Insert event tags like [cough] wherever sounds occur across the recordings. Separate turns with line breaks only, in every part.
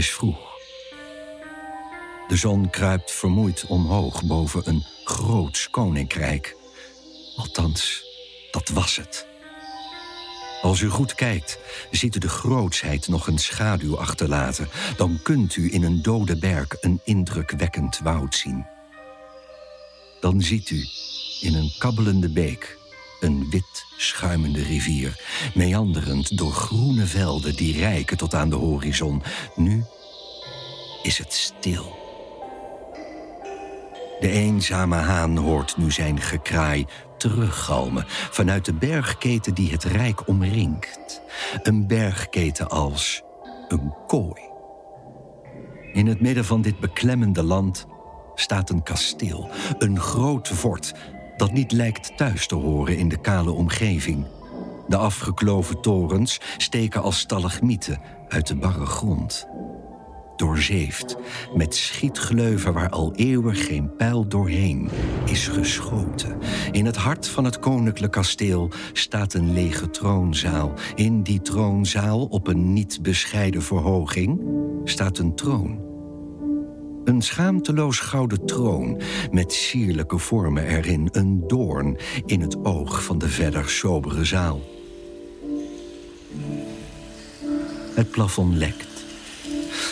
Is vroeg. De zon kruipt vermoeid omhoog boven een groots koninkrijk. Althans, dat was het. Als u goed kijkt, ziet u de grootsheid nog een schaduw achterlaten. Dan kunt u in een dode berg een indrukwekkend woud zien. Dan ziet u in een kabbelende beek een wit schuimende rivier, meanderend door groene velden die rijken tot aan de horizon. Nu is het stil. De eenzame haan hoort nu zijn gekraai teruggalmen vanuit de bergketen die het rijk omringt. Een bergketen als een kooi. In het midden van dit beklemmende land staat een kasteel, een groot fort dat niet lijkt thuis te horen in de kale omgeving. De afgekloven torens steken als stalagmieten uit de barre grond doorzeefd, met schietgleuven waar al eeuwen geen pijl doorheen is geschoten. In het hart van het koninklijk kasteel staat een lege troonzaal. In die troonzaal, op een niet bescheiden verhoging, staat een troon. Een schaamteloos gouden troon met sierlijke vormen erin, een doorn in het oog van de verder sobere zaal. Het plafond lekt.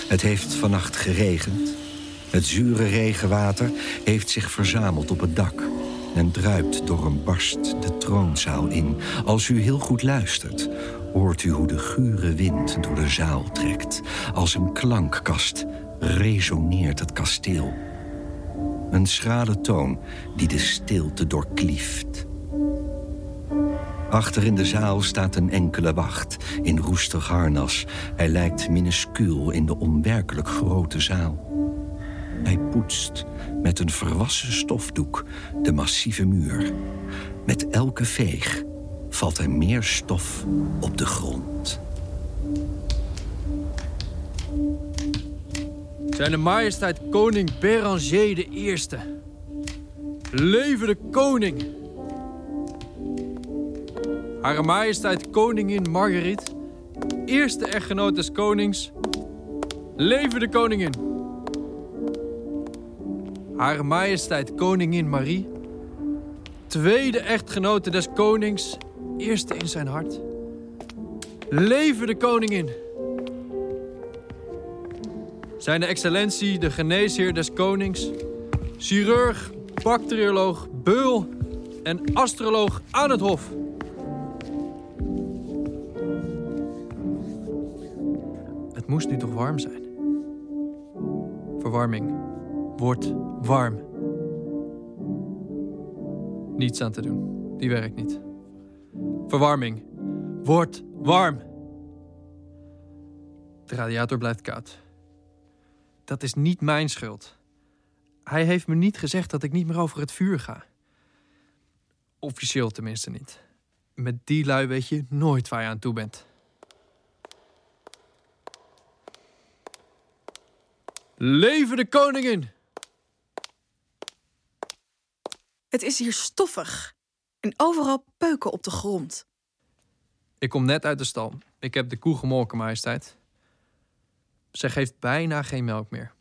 Het heeft vannacht geregend. Het zure regenwater heeft zich verzameld op het dak en druipt door een barst de troonzaal in. Als u heel goed luistert, hoort u hoe de gure wind door de zaal trekt. Als een klankkast resoneert het kasteel. Een schrale toon die de stilte doorklieft. Achter in de zaal staat een enkele wacht in roestig harnas. Hij lijkt minuscuul in de onwerkelijk grote zaal. Hij poetst met een verwassen stofdoek de massieve muur. Met elke veeg valt er meer stof op de grond.
Zijn de majesteit koning Beranger de Eerste. Leven de koning! Hare Majesteit Koningin Marguerite, eerste echtgenoot des konings. Leven de koningin! Hare Majesteit Koningin Marie, tweede echtgenote des konings, eerste in zijn hart. Leven de koningin! Zijn excellentie de geneesheer des konings, chirurg, bacterioloog, beul en astroloog aan het hof. Het moest nu toch warm zijn? Verwarming. Wordt warm. Niets aan te doen. Die werkt niet. Verwarming. Wordt warm. De radiator blijft koud. Dat is niet mijn schuld. Hij heeft me niet gezegd dat ik niet meer over het vuur ga. Officieel tenminste niet. Met die lui weet je nooit waar je aan toe bent. Leven de koningin!
Het is hier stoffig. En overal peuken op de grond.
Ik kom net uit de stal. Ik heb de koe gemolken, majesteit. Zij geeft bijna geen melk meer.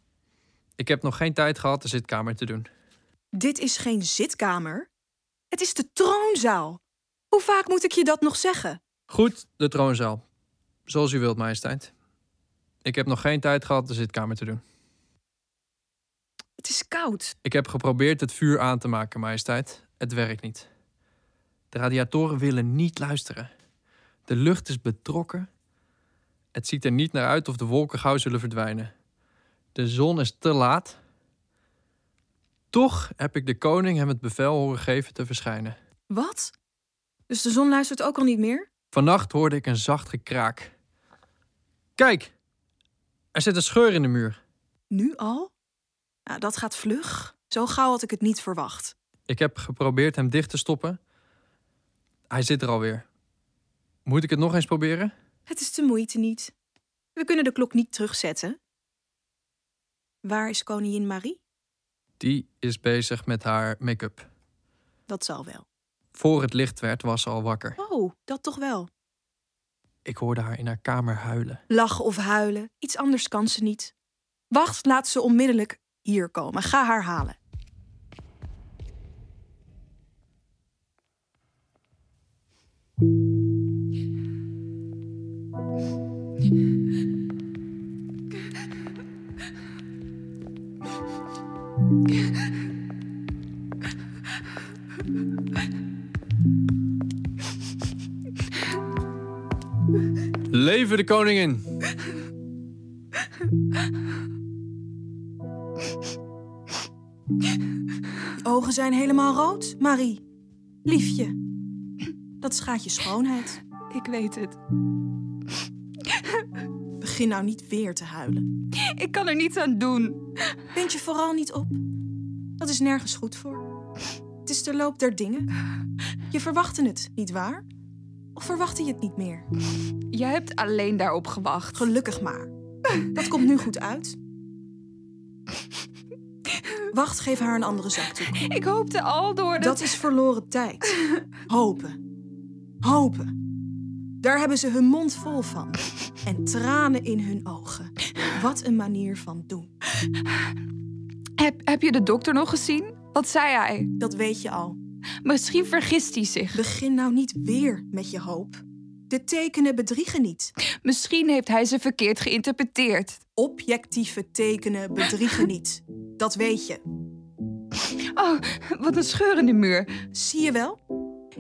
Ik heb nog geen tijd gehad de zitkamer te doen.
Dit is geen zitkamer. Het is de troonzaal. Hoe vaak moet ik je dat nog zeggen?
Goed, de troonzaal. Zoals u wilt, majesteit. Ik heb nog geen tijd gehad de zitkamer te doen.
Het is koud.
Ik heb geprobeerd het vuur aan te maken, majesteit. Het werkt niet. De radiatoren willen niet luisteren. De lucht is betrokken. Het ziet er niet naar uit of de wolken gauw zullen verdwijnen. De zon is te laat. Toch heb ik de koning hem het bevel horen geven te verschijnen.
Wat? Dus de zon luistert ook al niet meer?
Vannacht hoorde ik een zacht gekraak. Kijk, er zit een scheur in de muur.
Nu al? Nou, dat gaat vlug. Zo gauw had ik het niet verwacht.
Ik heb geprobeerd hem dicht te stoppen. Hij zit er alweer. Moet ik het nog eens proberen?
Het is de moeite niet. We kunnen de klok niet terugzetten. Waar is koningin Marie?
Die is bezig met haar make-up.
Dat zal wel.
Voor het licht werd, was ze al wakker.
Oh, dat toch wel.
Ik hoorde haar in haar kamer huilen.
Lachen of huilen, iets anders kan ze niet. Wacht, laat ze onmiddellijk hier komen. Ga haar halen.
Leven de koningin!
Ogen zijn helemaal rood, Marie. Liefje. Dat schaadt je schoonheid.
Ik weet het.
Begin nou niet weer te huilen.
Ik kan er niets aan doen.
Wind je vooral niet op. Dat is nergens goed voor. Het is de loop der dingen. Je verwachtte het, niet waar? Of verwachtte je het niet meer?
Jij hebt alleen daarop gewacht.
Gelukkig maar. Dat komt nu goed uit. Wacht, geef haar een andere zakdoek.
Ik hoopte al door de...
Dat is verloren tijd. Hopen. Hopen. Daar hebben ze hun mond vol van. En tranen in hun ogen. Wat een manier van doen.
Heb, heb je de dokter nog gezien? Wat zei hij?
Dat weet je al.
Misschien vergist hij zich.
Begin nou niet weer met je hoop. De tekenen bedriegen niet.
Misschien heeft hij ze verkeerd geïnterpreteerd.
Objectieve tekenen bedriegen niet. Dat weet je.
Oh, wat een scheur in de muur.
Zie je wel?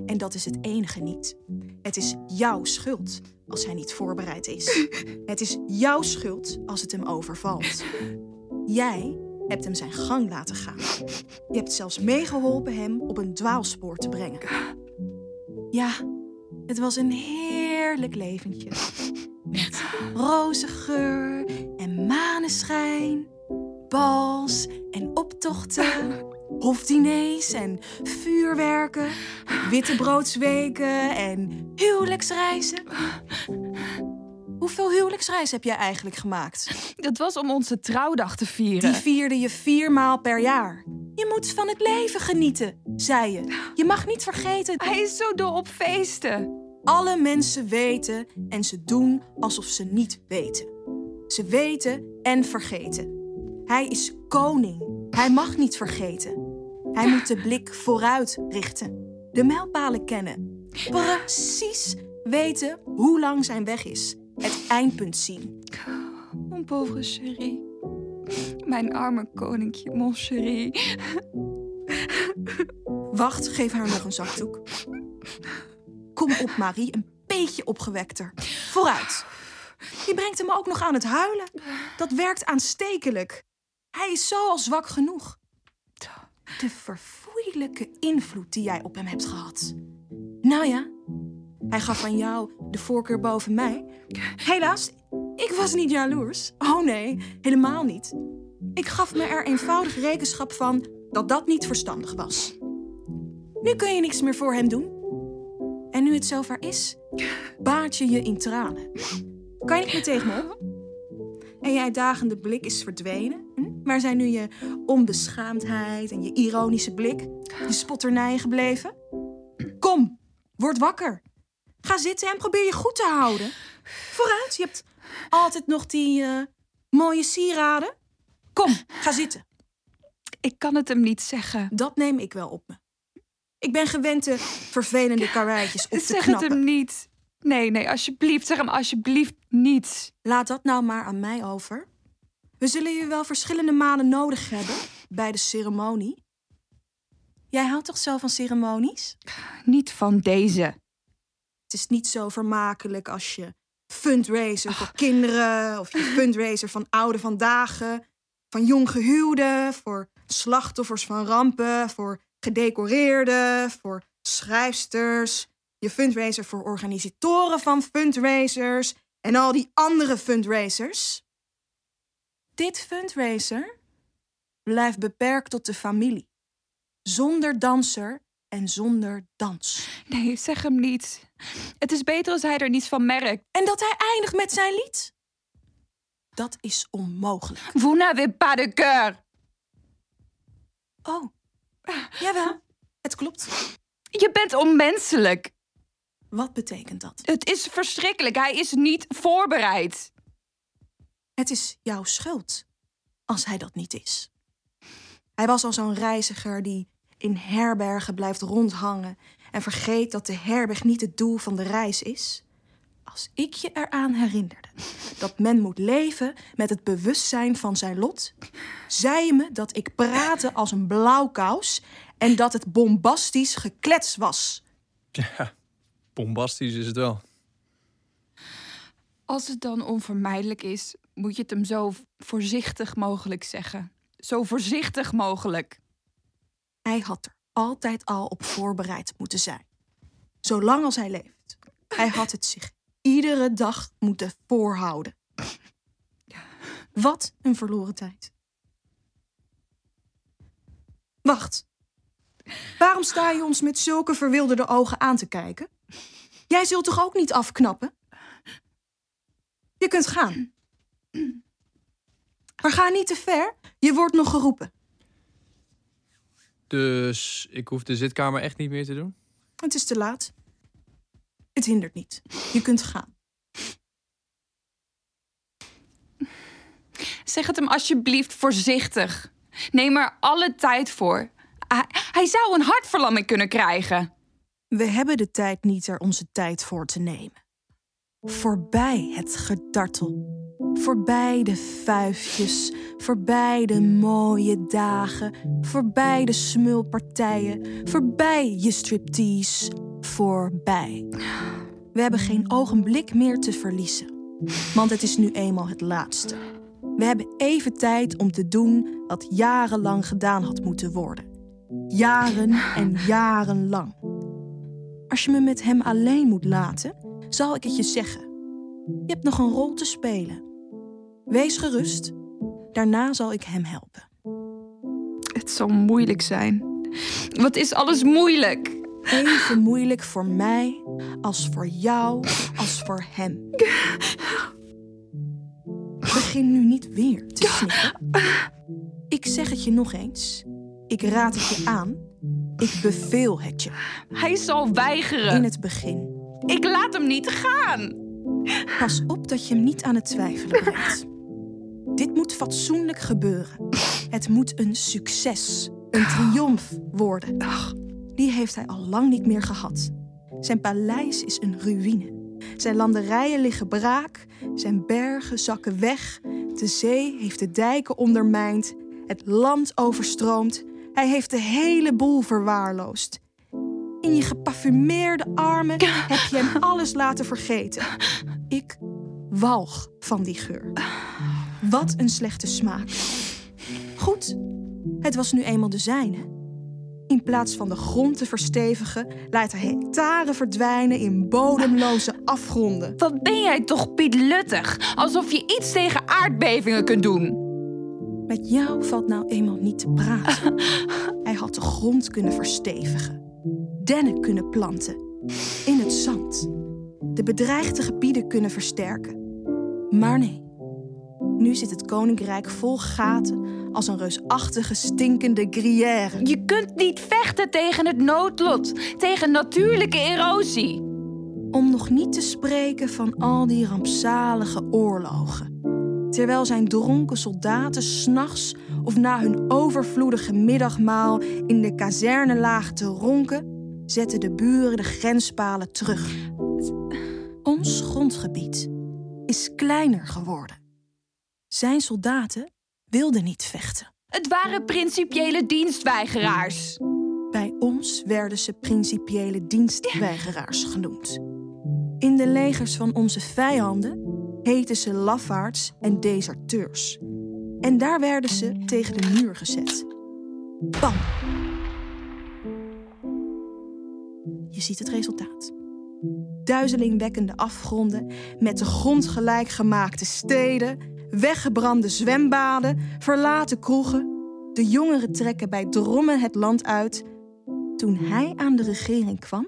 En dat is het enige niet. Het is jouw schuld als hij niet voorbereid is. [laughs] Het is jouw schuld als het hem overvalt. Jij hebt hem zijn gang laten gaan. Je hebt zelfs meegeholpen hem op een dwaalspoor te brengen. Ja, het was een heerlijk leventje. Met roze geur en maneschijn, bals en optochten, hofdiners en vuurwerken, wittebroodsweken en huwelijksreizen. Hoeveel huwelijksreizen heb jij eigenlijk gemaakt?
Dat was om onze trouwdag te vieren.
Die vierde je vier maal per jaar. Je moet van het leven genieten, zei je. Je mag niet vergeten.
Hij is zo dol op feesten.
Alle mensen weten en ze doen alsof ze niet weten. Ze weten en vergeten. Hij is koning. Hij mag niet vergeten. Hij moet de blik vooruit richten. De mijlpalen kennen. Precies weten hoe lang zijn weg is. Het eindpunt zien.
Mon pauvre chéri. Mijn arme koninkje, mon chéri.
Wacht, geef haar nog een zakdoek. Kom op, Marie, een beetje opgewekter. Vooruit. Je brengt hem ook nog aan het huilen. Dat werkt aanstekelijk. Hij is zo al zwak genoeg. De verfoeilijke invloed die jij op hem hebt gehad. Nou ja, hij gaf aan jou de voorkeur boven mij. Helaas, ik was niet jaloers. Oh nee, helemaal niet. Ik gaf me er eenvoudig rekenschap van dat dat niet verstandig was. Nu kun je niks meer voor hem doen. En nu het zover is, baat je je in tranen. Kan je niet tegen me op? En je uitdagende blik is verdwenen. Hm? Waar zijn nu je onbeschaamdheid en je ironische blik? Je spotternij gebleven? Kom, word wakker. Ga zitten en probeer je goed te houden. Vooruit, je hebt altijd nog die eh, mooie sieraden. Kom, ga zitten.
Ik kan het hem niet zeggen.
Dat neem ik wel op me. Ik ben gewend de vervelende karweitjes op te
zeg het
knappen.
hem niet. Nee, nee, alsjeblieft. Zeg hem alsjeblieft niet.
Laat dat nou maar aan mij over. We zullen je wel verschillende maanden nodig hebben bij de ceremonie. Jij houdt toch zo van ceremonies?
Niet van deze.
Het is niet zo vermakelijk als je fundraiser voor kinderen of je fundraiser van oude vandaag, van jong gehuwden, voor slachtoffers van rampen, voor gedecoreerden, voor schrijfsters, je fundraiser voor organisatoren van fundraisers en al die andere fundraisers. Dit fundraiser blijft beperkt tot de familie, zonder danser en zonder dans.
Nee, zeg hem niet. Het is beter als hij er niets van merkt.
En dat hij eindigt met zijn lied? Dat is onmogelijk.
Vous n'avez pas de cœur.
Oh, jawel, het klopt.
Je bent onmenselijk.
Wat betekent dat?
Het is verschrikkelijk. Hij is niet voorbereid.
Het is jouw schuld als hij dat niet is. Hij was al zo'n reiziger die in herbergen blijft rondhangen en vergeet dat de herberg niet het doel van de reis is. Als ik je eraan herinnerde dat men moet leven met het bewustzijn van zijn lot, zei je me dat ik praatte als een blauwkous en dat het bombastisch geklets was.
Ja, bombastisch is het wel.
Als het dan onvermijdelijk is, moet je het hem zo voorzichtig mogelijk zeggen. Zo voorzichtig mogelijk.
Hij had er altijd al op voorbereid moeten zijn. Zolang als hij leeft. Hij had het zich iedere dag moeten voorhouden. Wat een verloren tijd. Wacht. Waarom sta je ons met zulke verwilderde ogen aan te kijken? Jij zult toch ook niet afknappen? Je kunt gaan. Maar ga niet te ver. Je wordt nog geroepen.
Dus ik hoef de zitkamer echt niet meer te doen?
Het is te laat. Het hindert niet. Je kunt gaan.
Zeg het hem alsjeblieft voorzichtig. Neem er alle tijd voor. Hij, hij zou een hartverlamming kunnen krijgen.
We hebben de tijd niet er onze tijd voor te nemen. Voorbij het gedartel. Voorbij de vuifjes. Voorbij de mooie dagen. Voorbij de smulpartijen. Voorbij je striptease. Voorbij. We hebben geen ogenblik meer te verliezen. Want het is nu eenmaal het laatste. We hebben even tijd om te doen wat jarenlang gedaan had moeten worden. Jaren en jarenlang. Als je me met hem alleen moet laten, zal ik het je zeggen. Je hebt nog een rol te spelen. Wees gerust. Daarna zal ik hem helpen.
Het zal moeilijk zijn. Wat is alles moeilijk?
Even moeilijk voor mij als voor jou als voor hem. Begin nu niet weer te snikken. Ik zeg het je nog eens. Ik raad het je aan. Ik beveel het je.
Hij zal weigeren.
In het begin.
Ik laat hem niet gaan.
Pas op dat je hem niet aan het twijfelen brengt. Dit moet fatsoenlijk gebeuren. Het moet een succes, een triomf worden. Die heeft hij al lang niet meer gehad. Zijn paleis is een ruïne. Zijn landerijen liggen braak, zijn bergen zakken weg. De zee heeft de dijken ondermijnd, het land overstroomd. Hij heeft de hele boel verwaarloosd. In je geparfumeerde armen heb je hem alles laten vergeten. Ik walg van die geur. Wat een slechte smaak. Goed, het was nu eenmaal de zijne. In plaats van de grond te verstevigen, laat hij hectare verdwijnen in bodemloze afgronden.
Wat ben jij toch pietluttig? Alsof je iets tegen aardbevingen kunt doen.
Met jou valt nou eenmaal niet te praten. [laughs] Hij had de grond kunnen verstevigen, dennen kunnen planten, in het zand, de bedreigde gebieden kunnen versterken. Maar nee, nu zit het koninkrijk vol gaten als een reusachtige stinkende gruyère.
Je kunt niet vechten tegen het noodlot, tegen natuurlijke erosie.
Om nog niet te spreken van al die rampzalige oorlogen. Terwijl zijn dronken soldaten s'nachts of na hun overvloedige middagmaal in de kazerne lagen te ronken, zetten de buren de grenspalen terug. Ons grondgebied is kleiner geworden. Zijn soldaten wilden niet vechten.
Het waren principiële dienstweigeraars.
Bij ons werden ze principiële dienstweigeraars genoemd. In de legers van onze vijanden heten ze lafaards en deserteurs. En daar werden ze tegen de muur gezet. Bam! Je ziet het resultaat. Duizelingwekkende afgronden met de grond gelijk gemaakte steden, weggebrande zwembaden, verlaten kroegen. De jongeren trekken bij drommen het land uit. Toen hij aan de regering kwam,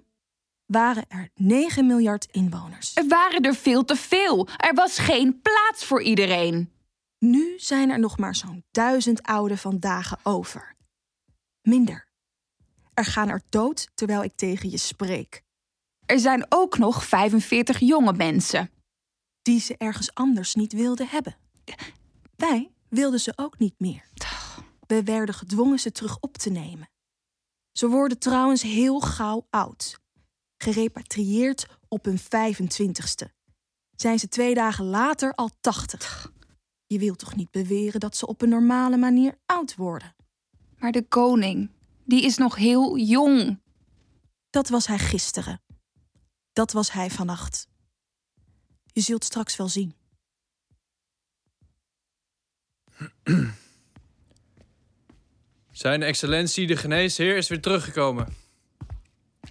waren er 9 miljard inwoners.
Er waren er veel te veel. Er was geen plaats voor iedereen.
Nu zijn er nog maar zo'n duizend oude vandaag over. Minder. Er gaan er dood terwijl ik tegen je spreek.
er zijn ook nog 45 jonge mensen.
Die ze ergens anders niet wilden hebben. Wij wilden ze ook niet meer. We werden gedwongen ze terug op te nemen. Ze worden trouwens heel gauw oud. Gerepatrieerd op hun 25ste. Zijn ze twee dagen later al 80. Je wilt toch niet beweren dat ze op een normale manier oud worden?
Maar de koning, die is nog heel jong.
Dat was hij gisteren. Dat was hij vannacht. Je zult straks wel zien. [clears throat]
Zijn excellentie, de geneesheer, is weer teruggekomen.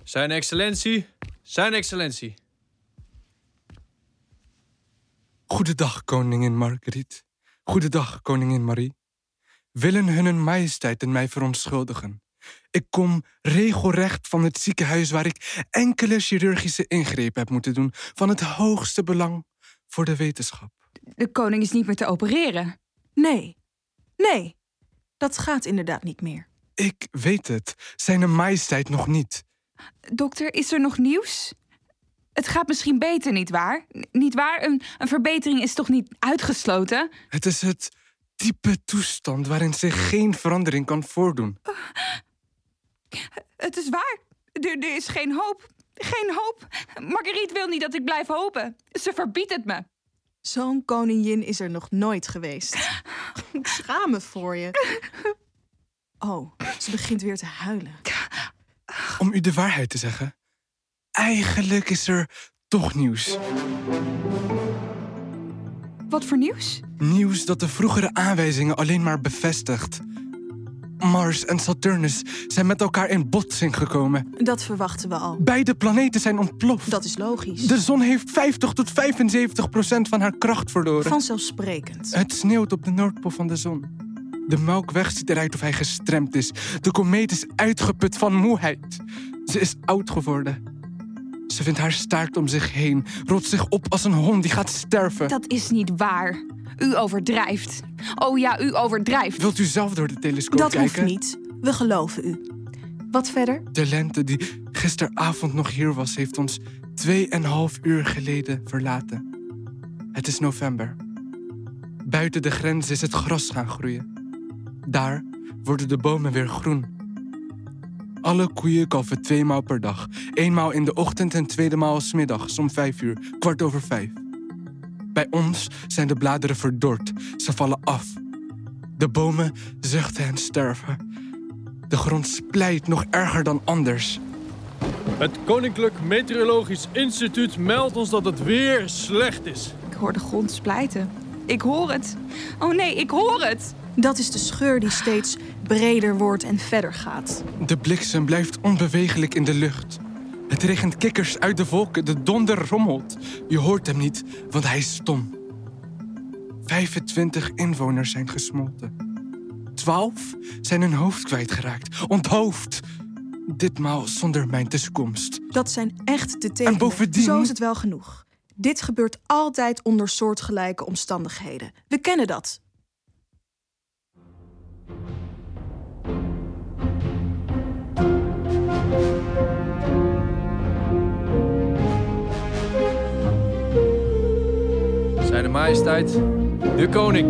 Zijn excellentie, zijn excellentie.
Goedendag, koningin Marguerite. Goedendag, koningin Marie. Willen hun majesteit en mij verontschuldigen. Ik kom regelrecht van het ziekenhuis waar ik enkele chirurgische ingrepen heb moeten doen van het hoogste belang voor de wetenschap.
De koning is niet meer te opereren.
Nee, nee, dat gaat inderdaad niet meer.
Ik weet het, zijn majesteit nog niet.
Dokter, is er nog nieuws? Het gaat misschien beter, niet waar? N- Niet waar? Een, een verbetering is toch niet uitgesloten?
Het is het type toestand waarin zich geen verandering kan voordoen.
Het is waar. Er, er is geen hoop. Geen hoop. Marguerite wil niet dat ik blijf hopen. Ze verbiedt het me.
Zo'n koningin is er nog nooit geweest. [laughs] Ik schaam me voor je. Oh, ze begint weer te huilen.
Om u de waarheid te zeggen, eigenlijk is er toch nieuws.
Wat voor nieuws?
Nieuws dat de vroegere aanwijzingen alleen maar bevestigt. Mars en Saturnus zijn met elkaar in botsing gekomen.
Dat verwachten we al.
Beide planeten zijn ontploft.
Dat is logisch.
De zon heeft 50 tot 75 procent van haar kracht verloren.
Vanzelfsprekend.
Het sneeuwt op de Noordpool van de zon. De melkweg ziet eruit of hij gestremd is. De komeet is uitgeput van moeheid. Ze is oud geworden. Ze vindt haar staart om zich heen, rolt zich op als een hond die gaat sterven.
Dat is niet waar. U overdrijft. Oh ja, u overdrijft.
Wilt u zelf door de telescoop
Dat
kijken?
hoeft niet. We geloven u. Wat verder?
De lente die gisteravond nog hier was, heeft ons tweeënhalf uur geleden verlaten. Het is november. Buiten de grens is het gras gaan groeien. Daar worden de bomen weer groen. Alle koeien kalven tweemaal per dag. Eenmaal in de ochtend en tweede maal 's middags om vijf uur, kwart over vijf. Bij ons zijn de bladeren verdord. Ze vallen af. De bomen zuchten en sterven. De grond splijt nog erger dan anders.
Het Koninklijk Meteorologisch Instituut meldt ons dat het weer slecht is.
Ik hoor de grond splijten. Ik hoor het. Oh nee, ik hoor het.
Dat is de scheur die steeds breder wordt en verder gaat.
De bliksem blijft onbewegelijk in de lucht. Het regent kikkers uit de wolken, de donder rommelt. Je hoort hem niet, want hij is stom. 25 inwoners zijn gesmolten. 12 zijn hun hoofd kwijtgeraakt, onthoofd. Ditmaal zonder mijn tussenkomst.
Dat zijn echt de tekenen.
bovendien-
Zo is het wel genoeg. Dit gebeurt altijd onder soortgelijke omstandigheden. We kennen dat.
Zijn majesteit, de koning.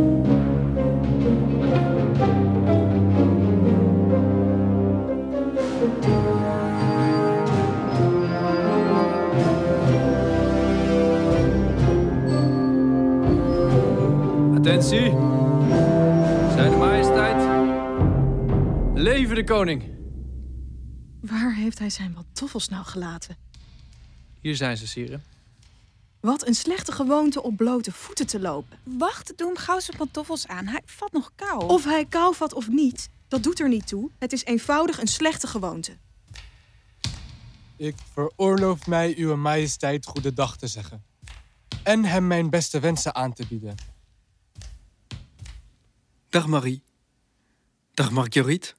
Attentie. Zijn majesteit. Leven de koning.
Waar heeft hij zijn pantoffels nou gelaten?
Hier zijn ze, sire.
Wat een slechte gewoonte op blote voeten te lopen.
Wacht, doe hem gauw zijn pantoffels aan. Hij vat nog kou.
Of hij kou vat of niet, dat doet er niet toe. Het is eenvoudig een slechte gewoonte.
Ik veroorloof mij uw majesteit goedendag te zeggen. En hem mijn beste wensen aan te bieden.
Dag Marie. Dag Marguerite.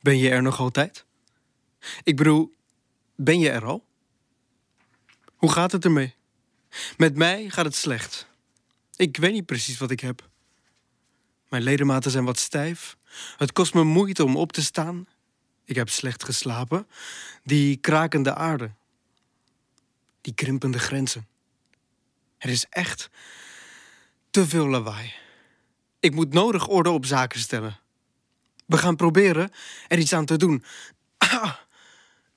Ben je er nog altijd? Ik bedoel, ben je er al? Hoe gaat het ermee? Met mij gaat het slecht. Ik weet niet precies wat ik heb. Mijn ledematen zijn wat stijf. Het kost me moeite om op te staan. Ik heb slecht geslapen. Die krakende aarde. Die krimpende grenzen. Er is echt te veel lawaai. Ik moet nodig orde op zaken stellen. We gaan proberen er iets aan te doen. Ah,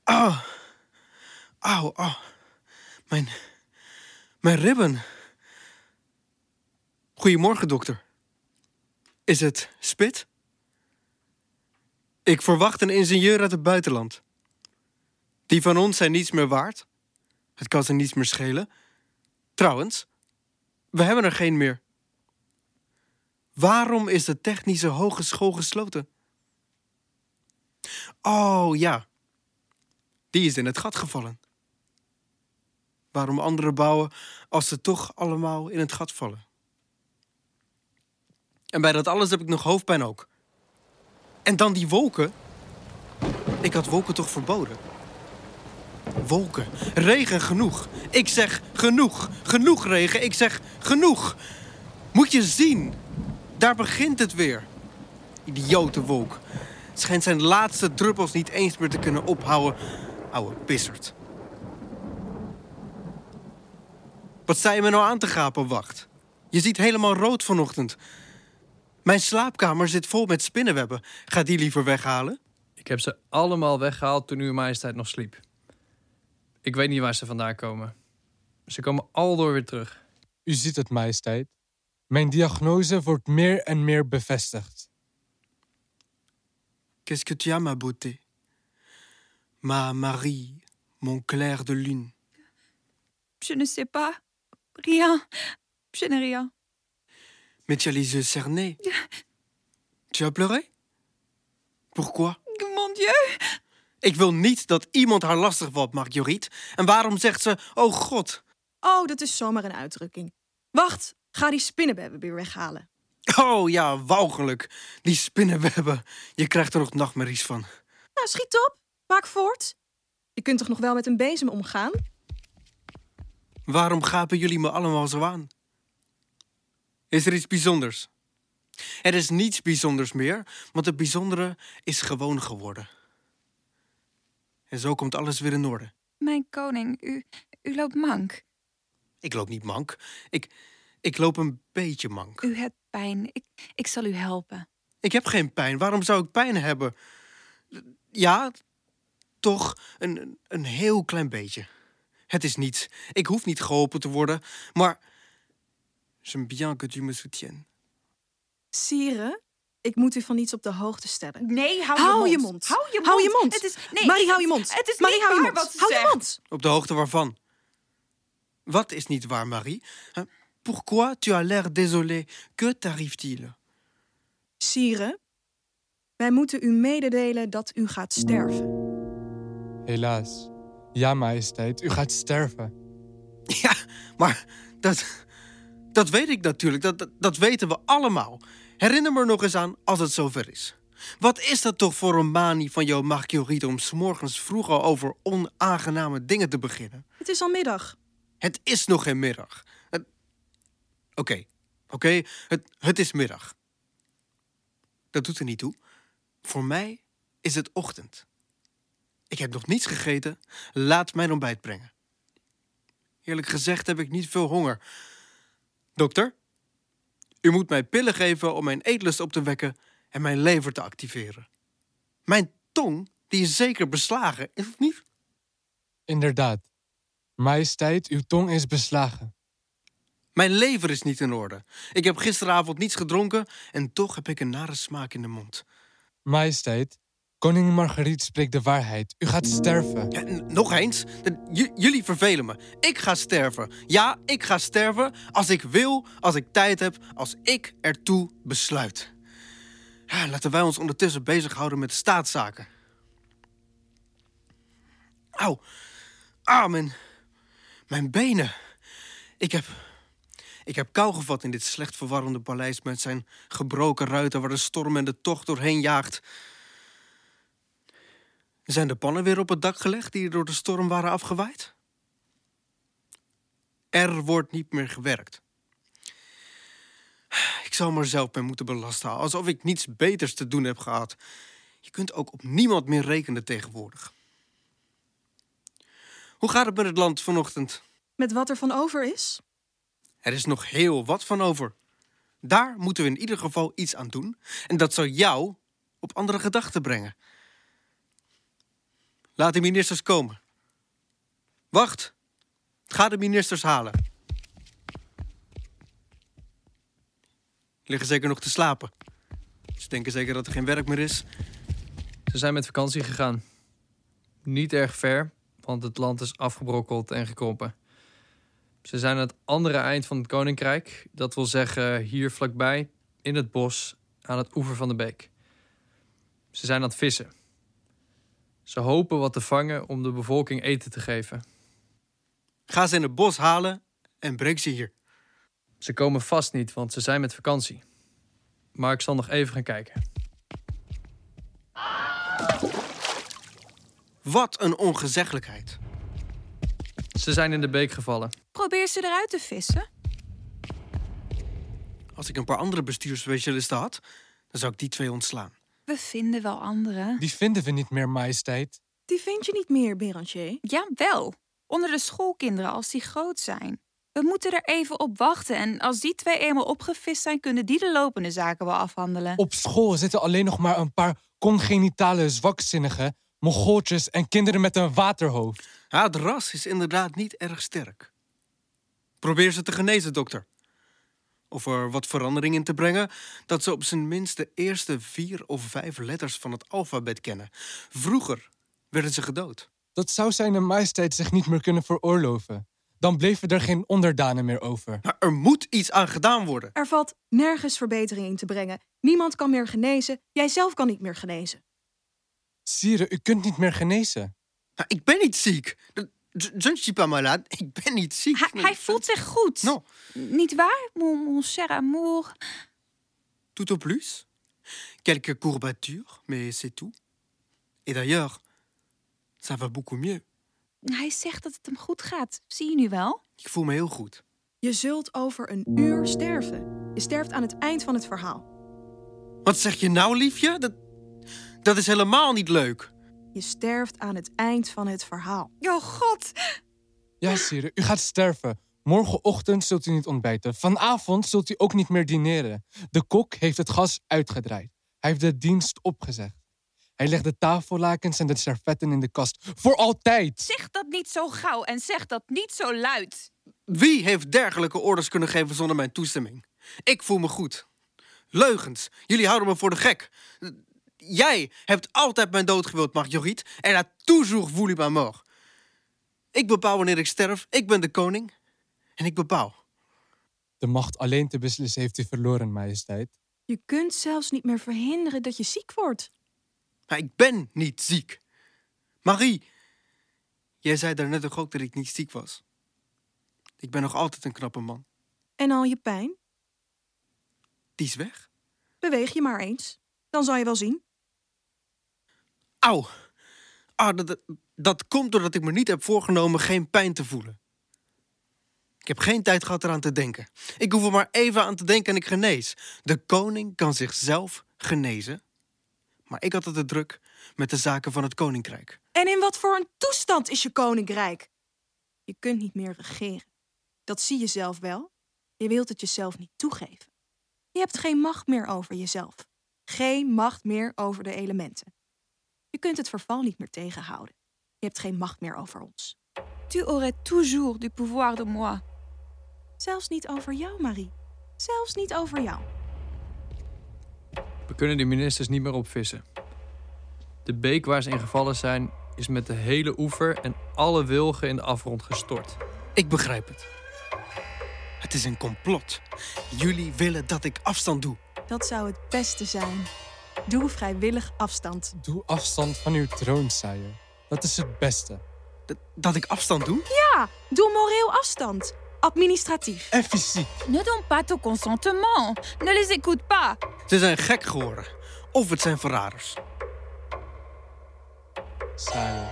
ah, au, au. Mijn, mijn ribben. Goedemorgen, dokter. Is het spit? Ik verwacht een ingenieur uit het buitenland. Die van ons zijn niets meer waard. Het kan ze niets meer schelen. Trouwens, we hebben er geen meer. Waarom is de Technische Hogeschool gesloten? Oh ja, die is in het gat gevallen. Waarom anderen bouwen als ze toch allemaal in het gat vallen? En bij dat alles heb ik nog hoofdpijn ook. En dan die wolken. Ik had wolken toch verboden? Wolken, regen genoeg. Ik zeg genoeg, genoeg regen. Ik zeg genoeg. Moet je zien, daar begint het weer. Idiote wolk. Schijnt zijn laatste druppels niet eens meer te kunnen ophouden. Oude pissert. Wat sta je me nou aan te gapen, wacht? Je ziet helemaal rood vanochtend. Mijn slaapkamer zit vol met spinnenwebben. Ga die liever weghalen?
Ik heb ze allemaal weggehaald toen uw majesteit nog sliep. Ik weet niet waar ze vandaan komen. Ze komen aldoor weer terug.
U ziet het, majesteit. Mijn diagnose wordt meer en meer bevestigd.
Qu'est-ce que tu as, ma beauté? Ma Marie, mon clair de lune.
Je ne sais pas. Rien. Je n'ai rien.
Mais tu as les yeux cernés. [laughs] Tu as pleuré? Pourquoi?
Mon Dieu.
Ik wil niet dat iemand haar lastig valt, Marguerite. En waarom zegt ze, oh god?
Oh, dat is zomaar een uitdrukking. Wacht, ga die spinnenwebben weer weghalen.
Oh ja, walgelijk. Die spinnenwebben. Je krijgt er nog nachtmerries van.
Nou, schiet op. Maak voort. Je kunt toch nog wel met een bezem omgaan?
Waarom gapen jullie me allemaal zo aan? Is er iets bijzonders? Er is niets bijzonders meer, want het bijzondere is gewoon geworden. En zo komt alles weer in orde.
Mijn koning, u, u loopt mank.
Ik loop niet mank. Ik, ik loop een beetje mank.
U hebt pijn. Ik, ik zal u helpen.
Ik heb geen pijn. Waarom zou ik pijn hebben? Ja, toch een, een heel klein beetje. Het is niets. Ik hoef niet geholpen te worden, maar... J'aime bien que tu me soutiennes.
Sire, ik moet u van iets op de hoogte stellen.
Nee, hou,
Hou
je
je
mond.
mond.
Hou je mond.
Hou je mond.
Het is, nee,
Marie, hou je mond.
Het is
Marie,
niet
hou je
waar
mond.
wat ze
Hou je mond.
Op de hoogte waarvan? Wat is niet waar, Marie? Pourquoi tu as l'air désolé? Que t'arrive-t-il?
Sire, wij moeten u mededelen dat u gaat sterven.
Helaas. Ja, majesteit, u gaat sterven. [laughs]
Ja, maar dat, dat weet ik natuurlijk. Dat, dat, dat weten we allemaal. Herinner me er nog eens aan als het zover is. Wat is dat toch voor een manie van jouw Marguerite om 's morgens vroeg al over onaangename dingen te beginnen?
Het is al middag.
Het is nog geen middag. Het- Oké, oké, het, het is middag. Dat doet er niet toe. Voor mij is het ochtend. Ik heb nog niets gegeten. Laat mijn ontbijt brengen. Eerlijk gezegd heb ik niet veel honger. Dokter, u moet mij pillen geven om mijn eetlust op te wekken en mijn lever te activeren. Mijn tong, die is zeker beslagen, is het niet?
Inderdaad. Majesteit, uw tong is beslagen.
Mijn lever is niet in orde. Ik heb gisteravond niets gedronken en toch heb ik een nare smaak in de mond.
Majesteit, koningin Marguerite spreekt de waarheid. U gaat sterven.
Nog eens, jullie vervelen me. Ik ga sterven. Ja, ik ga sterven als ik wil, als ik tijd heb, als ik ertoe besluit. Ja, laten wij ons ondertussen bezighouden met staatszaken. Auw. Ah, mijn, benen. Ik heb, ik heb kou gevat in dit slecht verwarmde paleis met zijn gebroken ruiten waar de storm en de tocht doorheen jaagt. Zijn de pannen weer op het dak gelegd die door de storm waren afgewaaid? Er wordt niet meer gewerkt. Ik zal mezelf mee moeten belasten, alsof ik niets beters te doen heb gehad. Je kunt ook op niemand meer rekenen tegenwoordig. Hoe gaat het met het land vanochtend?
Met wat er van over is?
Er is nog heel wat van over. Daar moeten we in ieder geval iets aan doen. En dat zou jou op andere gedachten brengen. Laat de ministers komen. Wacht. Ga de ministers halen. Liggen zeker nog te slapen. Ze denken zeker dat er geen werk meer is.
Ze zijn met vakantie gegaan. Niet erg ver, want het land is afgebrokkeld en gekrompen. Ze zijn aan het andere eind van het koninkrijk, dat wil zeggen hier vlakbij, in het bos, aan het oever van de beek. Ze zijn aan het vissen. Ze hopen wat te vangen om de bevolking eten te geven.
Ga ze in het bos halen en breng ze hier.
Ze komen vast niet, want ze zijn met vakantie. Maar ik zal nog even gaan kijken.
Wat een ongezeggelijkheid.
Ze zijn in de beek gevallen.
Probeer ze eruit te vissen.
Als ik een paar andere bestuursspecialisten had, dan zou ik die twee ontslaan.
We vinden wel anderen.
Die vinden we niet meer, majesteit.
Die vind je niet meer, Beranger.
Ja, wel. Onder de schoolkinderen als die groot zijn. We moeten er even op wachten en als die twee eenmaal opgevist zijn, kunnen die de lopende zaken wel afhandelen.
Op school zitten alleen nog maar een paar congenitale zwakzinnigen, mongooltjes en kinderen met een waterhoofd.
Ja, het ras is inderdaad niet erg sterk. Probeer ze te genezen, dokter. Of er wat verandering in te brengen, dat ze op zijn minst de eerste vier of vijf letters van het alfabet kennen. Vroeger werden ze gedood.
Dat zou zijn majesteit zich niet meer kunnen veroorloven. Dan bleven er geen onderdanen meer over.
Maar er moet iets aan gedaan worden.
Er valt nergens verbetering in te brengen. Niemand kan meer genezen. Jij zelf kan niet meer genezen.
Sire, u kunt niet meer genezen.
Nou, ik ben niet ziek. Je ne suis pas malade. Ik ben niet ziek.
Hij, hij voelt zich goed.
Non,
Niet waar, mon, mon cher amour?
tout au plus. Quelques courbatures, mais c'est tout. Et d'ailleurs, ça va beaucoup mieux.
Hij zegt dat het hem goed gaat. Zie je nu wel?
Ik voel me heel goed.
Je zult over een uur sterven. Je sterft aan het eind van het verhaal.
Wat zeg je nou, liefje? Dat, dat is helemaal niet leuk.
Je sterft aan het eind van het verhaal.
Oh god.
Ja, sire, u gaat sterven. Morgenochtend zult u niet ontbijten. Vanavond zult u ook niet meer dineren. De kok heeft het gas uitgedraaid. Hij heeft de dienst opgezegd. Hij legt de tafellakens en de servetten in de kast. Voor altijd!
Zeg dat niet zo gauw en zeg dat niet zo luid.
Wie heeft dergelijke orders kunnen geven zonder mijn toestemming? Ik voel me goed. Leugens. Jullie houden me voor de gek. Jij hebt altijd mijn dood gewild, Marguerite. En a toujours voulu ma mort. Ik bepaal wanneer ik sterf. Ik ben de koning. En ik bepaal.
De macht alleen te beslissen heeft u verloren, majesteit.
Je kunt zelfs niet meer verhinderen dat je ziek wordt.
Maar ik ben niet ziek. Marie, jij zei daarnet toch ook dat ik niet ziek was? Ik ben nog altijd een knappe man.
En al je pijn?
Die is weg.
Beweeg je maar eens. Dan zal je wel zien.
Auw. Ah, dat, dat, komt doordat ik me niet heb voorgenomen geen pijn te voelen. Ik heb geen tijd gehad eraan te denken. Ik hoef er maar even aan te denken en ik genees. De koning kan zichzelf genezen. Maar ik had het te druk met de zaken van het koninkrijk.
En in wat voor een toestand is je koninkrijk? Je kunt niet meer regeren. Dat zie je zelf wel. Je wilt het jezelf niet toegeven. Je hebt geen macht meer over jezelf. Geen macht meer over de elementen. Je kunt het verval niet meer tegenhouden. Je hebt geen macht meer over ons.
Tu aurais toujours du pouvoir de moi.
Zelfs niet over jou, Marie. Zelfs niet over jou.
We kunnen de ministers niet meer opvissen. De beek waar ze in gevallen zijn, is met de hele oever en alle wilgen in de afgrond gestort.
Ik begrijp het. Het is een complot. Jullie willen dat ik afstand doe.
Dat zou het beste zijn. Doe vrijwillig afstand.
Doe afstand van uw troon, sire. Dat is het beste.
Dat, dat ik afstand doe?
Ja, doe moreel afstand. Administratief.
En fysiek.
Ne donne pas ton consentement. Ne les écoute pas.
Ze zijn gek geworden. Of het zijn verraders.
Sire.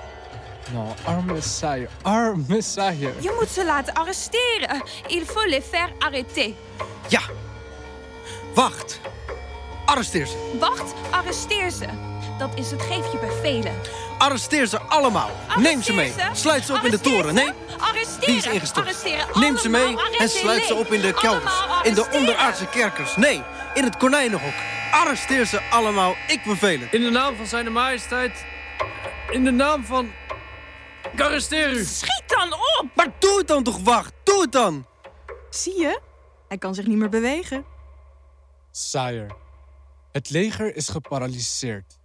Nou, arme sire. Arme sire.
Je moet ze laten arresteren. Il faut les faire arrêter.
Ja. Wacht. Arresteer ze.
Wacht, arresteer ze. dat is het. Geef je bevelen.
Arresteer ze allemaal. Neem ze mee.
Ze.
Sluit ze op in de
Arresteer
toren.
ze.
Nee,
Arresteren.
die is ingestort.
Arresteren.
Neem ze mee en sluit ze op in de kelders. In de onderaardse kerkers. Nee, in het konijnenhok. Arresteer ze allemaal. Ik beveel het.
In de naam van zijn majesteit. In de naam van... Ik arresteer u.
Schiet dan op!
Maar doe het dan toch, wacht. Doe het dan.
Zie je? Hij kan zich niet meer bewegen.
Sire, het leger is geparalyseerd.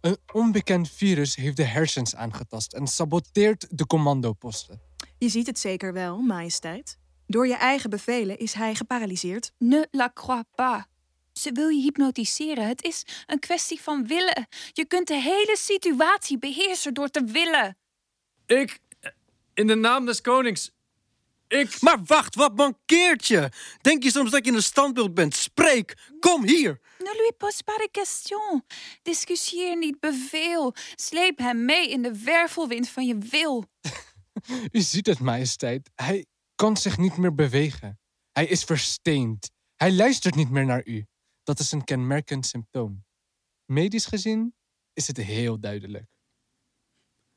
Een onbekend virus heeft de hersens aangetast en saboteert de commandoposten.
Je ziet het zeker wel, majesteit. Door je eigen bevelen is hij geparalyseerd.
Ne la crois pas. Ze wil je hypnotiseren. Het is een kwestie van willen. Je kunt de hele situatie beheersen door te willen.
Ik... In de naam des konings. Ik...
Maar wacht, wat mankeert je? Denk je soms dat je een standbeeld bent? Spreek. Kom hier.
Ne lui pose pas de question. Discussieer niet, beveel. Sleep hem mee in de wervelwind van je wil. [laughs]
U ziet het, majesteit. Hij kan zich niet meer bewegen. Hij is versteend. Hij luistert niet meer naar u. Dat is een kenmerkend symptoom. Medisch gezien is het heel duidelijk.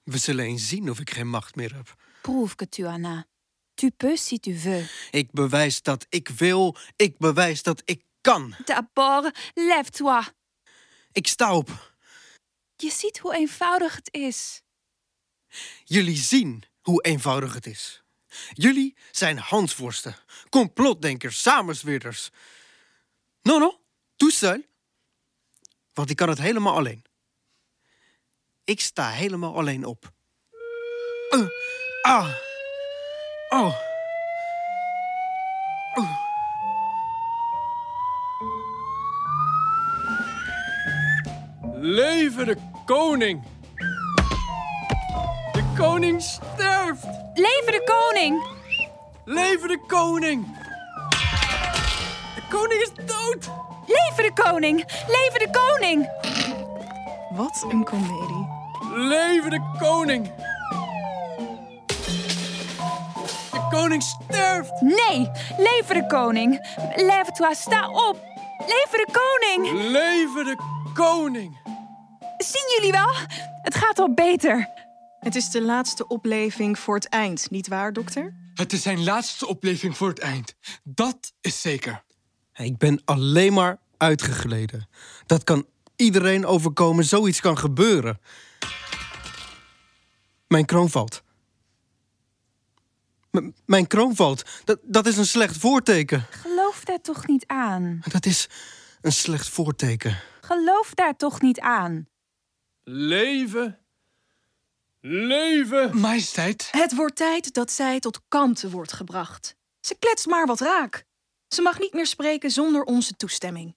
We zullen eens zien of ik geen macht meer heb.
Prouve que tu en as. Tu peux si tu veux.
Ik bewijs dat ik wil. Ik bewijs dat ik kan.
D'abord, lève-toi.
Ik sta op.
Je ziet hoe eenvoudig het is.
Jullie zien hoe eenvoudig het is. Jullie zijn handvorsten, complotdenkers, samenzweerders. No, no, tout seul. Want ik kan het helemaal alleen. Ik sta helemaal alleen op. Uh, ah. Oh.
Leven de koning. De koning sterft.
Leven de koning!
Leven de koning. De koning is dood.
Leven de koning! Leven de koning!
Wat een komedie.
Leven de koning. De koning sterft.
Nee, leven de koning! Lève-toi, sta op! Leven de koning!
Leven de koning.
Zien jullie wel? Het gaat al beter.
Het is de laatste opleving voor het eind, niet waar, dokter?
Het is zijn laatste opleving voor het eind. Dat is zeker.
Ik ben alleen maar uitgegleden. Dat kan iedereen overkomen, zoiets kan gebeuren. Mijn kroon valt. M- mijn kroon valt. Dat, dat is een slecht voorteken.
Geloof daar toch niet aan?
Dat is een slecht voorteken.
Geloof daar toch niet aan?
Leven. Leven.
Majesteit,
Het wordt tijd dat zij tot kalmte wordt gebracht. Ze kletst maar wat raak. Ze mag niet meer spreken zonder onze toestemming.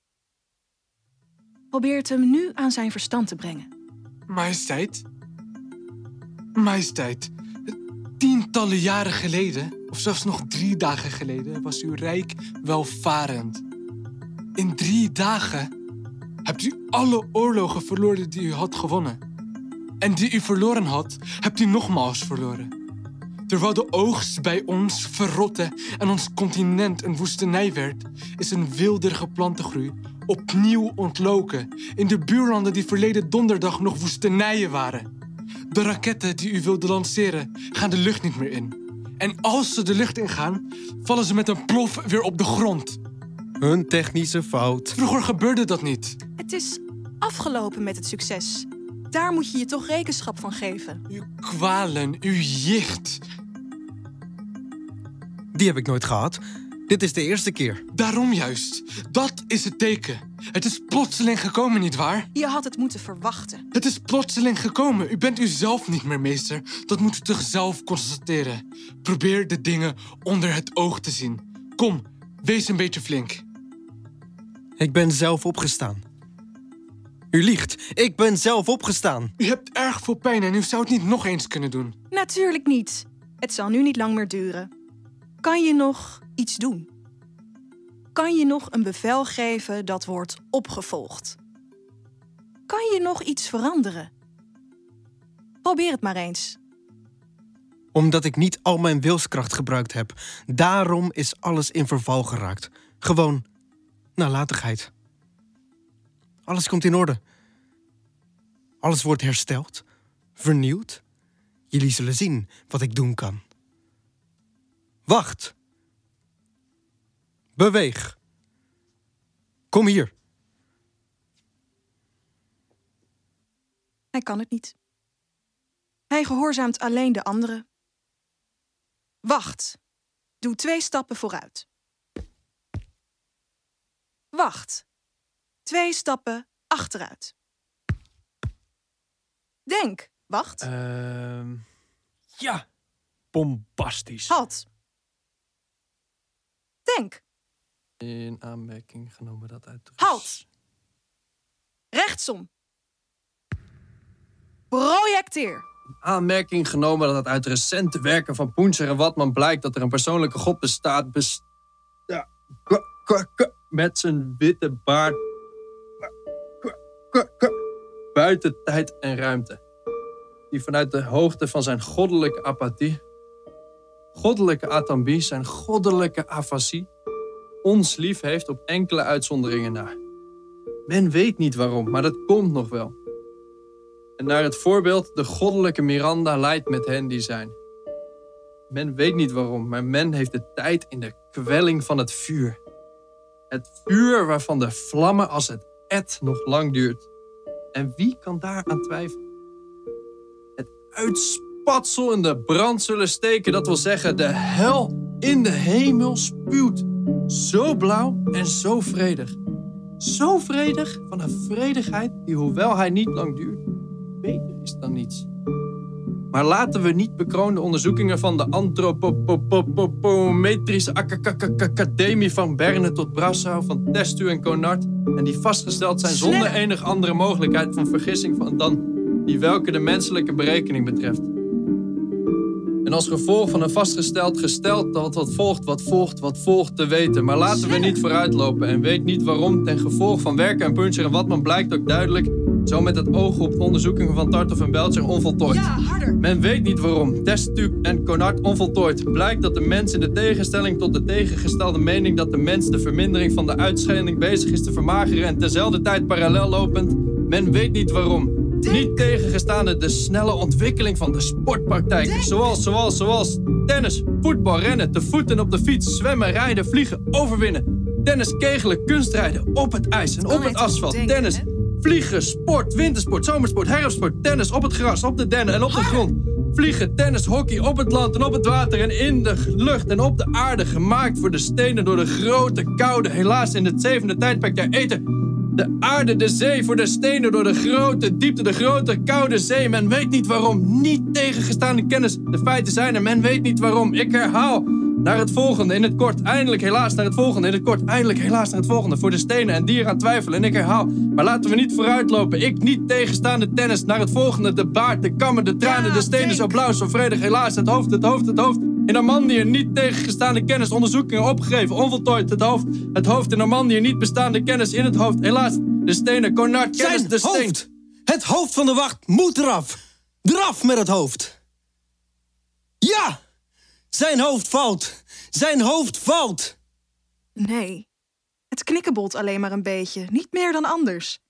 Probeer het hem nu aan zijn verstand te brengen.
majesteit. Majesteit, tientallen jaren geleden, of zelfs nog drie dagen geleden, was uw rijk welvarend. In drie dagen hebt u alle oorlogen verloren die u had gewonnen. En die u verloren had, hebt u nogmaals verloren. Terwijl de oogst bij ons verrotte en ons continent een woestenij werd, is een wilderige plantengroei opnieuw ontloken in de buurlanden die verleden donderdag nog woestenijen waren. De raketten die u wilde lanceren gaan de lucht niet meer in. En als ze de lucht ingaan, vallen ze met een plof weer op de grond.
Een technische fout.
Vroeger gebeurde dat niet.
Het is afgelopen met het succes. Daar moet je je toch rekenschap van geven.
Uw kwalen, uw jicht.
Die heb ik nooit gehad. Dit is de eerste keer.
Daarom juist. Dat is het teken. Het is plotseling gekomen, nietwaar?
Je had het moeten verwachten.
Het is plotseling gekomen. U bent u zelf niet meer meester. Dat moet u toch zelf constateren. Probeer de dingen onder het oog te zien. Kom, wees een beetje flink.
Ik ben zelf opgestaan. U liegt. Ik ben zelf opgestaan.
U hebt erg veel pijn en u zou het niet nog eens kunnen doen.
Natuurlijk niet. Het zal nu niet lang meer duren. Kan je nog iets doen? Kan je nog een bevel geven dat wordt opgevolgd? Kan je nog iets veranderen? Probeer het maar eens.
Omdat ik niet al mijn wilskracht gebruikt heb. Daarom is alles in verval geraakt. Gewoon nalatigheid. Alles komt in orde. Alles wordt hersteld, vernieuwd. Jullie zullen zien wat ik doen kan. Wacht. Beweeg. Kom hier.
Hij kan het niet. Hij gehoorzaamt alleen de anderen. Wacht. Doe twee stappen vooruit. Wacht. Twee stappen achteruit. Denk. Wacht.
Ehm ja, bombastisch.
Halt. Denk.
In aanmerking genomen dat uit.
Halt. Rechtsom. Projecteer.
Aanmerking genomen dat het uit recente werken van Poenser en Watman blijkt dat er een persoonlijke god bestaat. bes- ja, met zijn witte baard. Buiten tijd en ruimte. Die vanuit de hoogte van zijn goddelijke apathie, goddelijke atambie, zijn goddelijke afasie, ons lief heeft op enkele uitzonderingen na. Men weet niet waarom, maar dat komt nog wel. En naar het voorbeeld, de goddelijke Miranda leidt met hen die zijn. Men weet niet waarom, maar men heeft de tijd in de kwelling van het vuur. Het vuur waarvan de vlammen als het et nog lang duurt. En wie kan daaraan twijfelen? Het uitspatsel in de brand zullen steken, dat wil zeggen, de hel in de hemel spuwt. Zo blauw en zo vredig. Zo vredig van een vredigheid die, hoewel hij niet lang duurt, beter is dan niets. Maar laten we niet bekroonde onderzoekingen van de antropometrische academie van Berne tot Brassau, van Testu en Conard, en die vastgesteld zijn zonder enige andere mogelijkheid van vergissing van dan die welke de menselijke berekening betreft. En als gevolg van een vastgesteld gesteld dat wat volgt, wat volgt, wat volgt te weten. Maar laten we niet vooruitlopen en weet niet waarom ten gevolg van werken en Puncher en Watman blijkt ook duidelijk, zo met het oog op de onderzoekingen van Tartov en Belcher onvoltooid.
Ja, harder.
Men weet niet waarom. Testu en Conard onvoltooid. Blijkt dat de mens in de tegenstelling tot de tegengestelde mening dat de mens de vermindering van de uitscheiding bezig is te vermageren en terzelfde tijd parallel lopend. Men weet niet waarom. Niet tegengestaande de snelle ontwikkeling van de sportpraktijken. Zoals, zoals, zoals tennis, voetbal, rennen, te voeten op de fiets, zwemmen, rijden, vliegen, overwinnen. Tennis, kegelen, kunstrijden, op het ijs en op het asfalt.
denken,
tennis,
hè?
Vliegen, sport, wintersport, zomersport, herfstsport, tennis op het gras, op de dennen en op de grond. Vliegen, tennis, hockey op het land en op het water en in de lucht en op de aarde. Gemaakt voor de stenen door de grote, koude, helaas in het zevende tijdperk der eten. De aarde, de zee, voor de stenen door de grote diepte, de grote, koude zee. Men weet niet waarom. Niet tegengestaande kennis. De feiten zijn er, men weet niet waarom. Ik herhaal. Naar het volgende in het kort. Eindelijk helaas naar het volgende in het kort. Eindelijk helaas naar het volgende. Voor de stenen en dieren aan twijfelen. En ik herhaal. Maar laten we niet vooruitlopen. Ik niet tegenstaande tennis. Naar het volgende. De baard, de kammen, de tranen,
Ja,
de stenen
denk.
zo blauw, zo vredig. Helaas het hoofd, het hoofd, het hoofd. In Normandië niet tegengestaande kennis. Onderzoekingen opgegeven. Onvoltooid het hoofd. Het hoofd in Normandië niet bestaande kennis in het hoofd. Helaas. De stenen. Conard kennis
Zijn
de steen.
hoofd! Het hoofd van de wacht moet eraf! Eraf met het hoofd! Ja! Zijn hoofd valt! Zijn hoofd valt!
Nee. Het knikkenbolt alleen maar een beetje. Niet meer dan anders.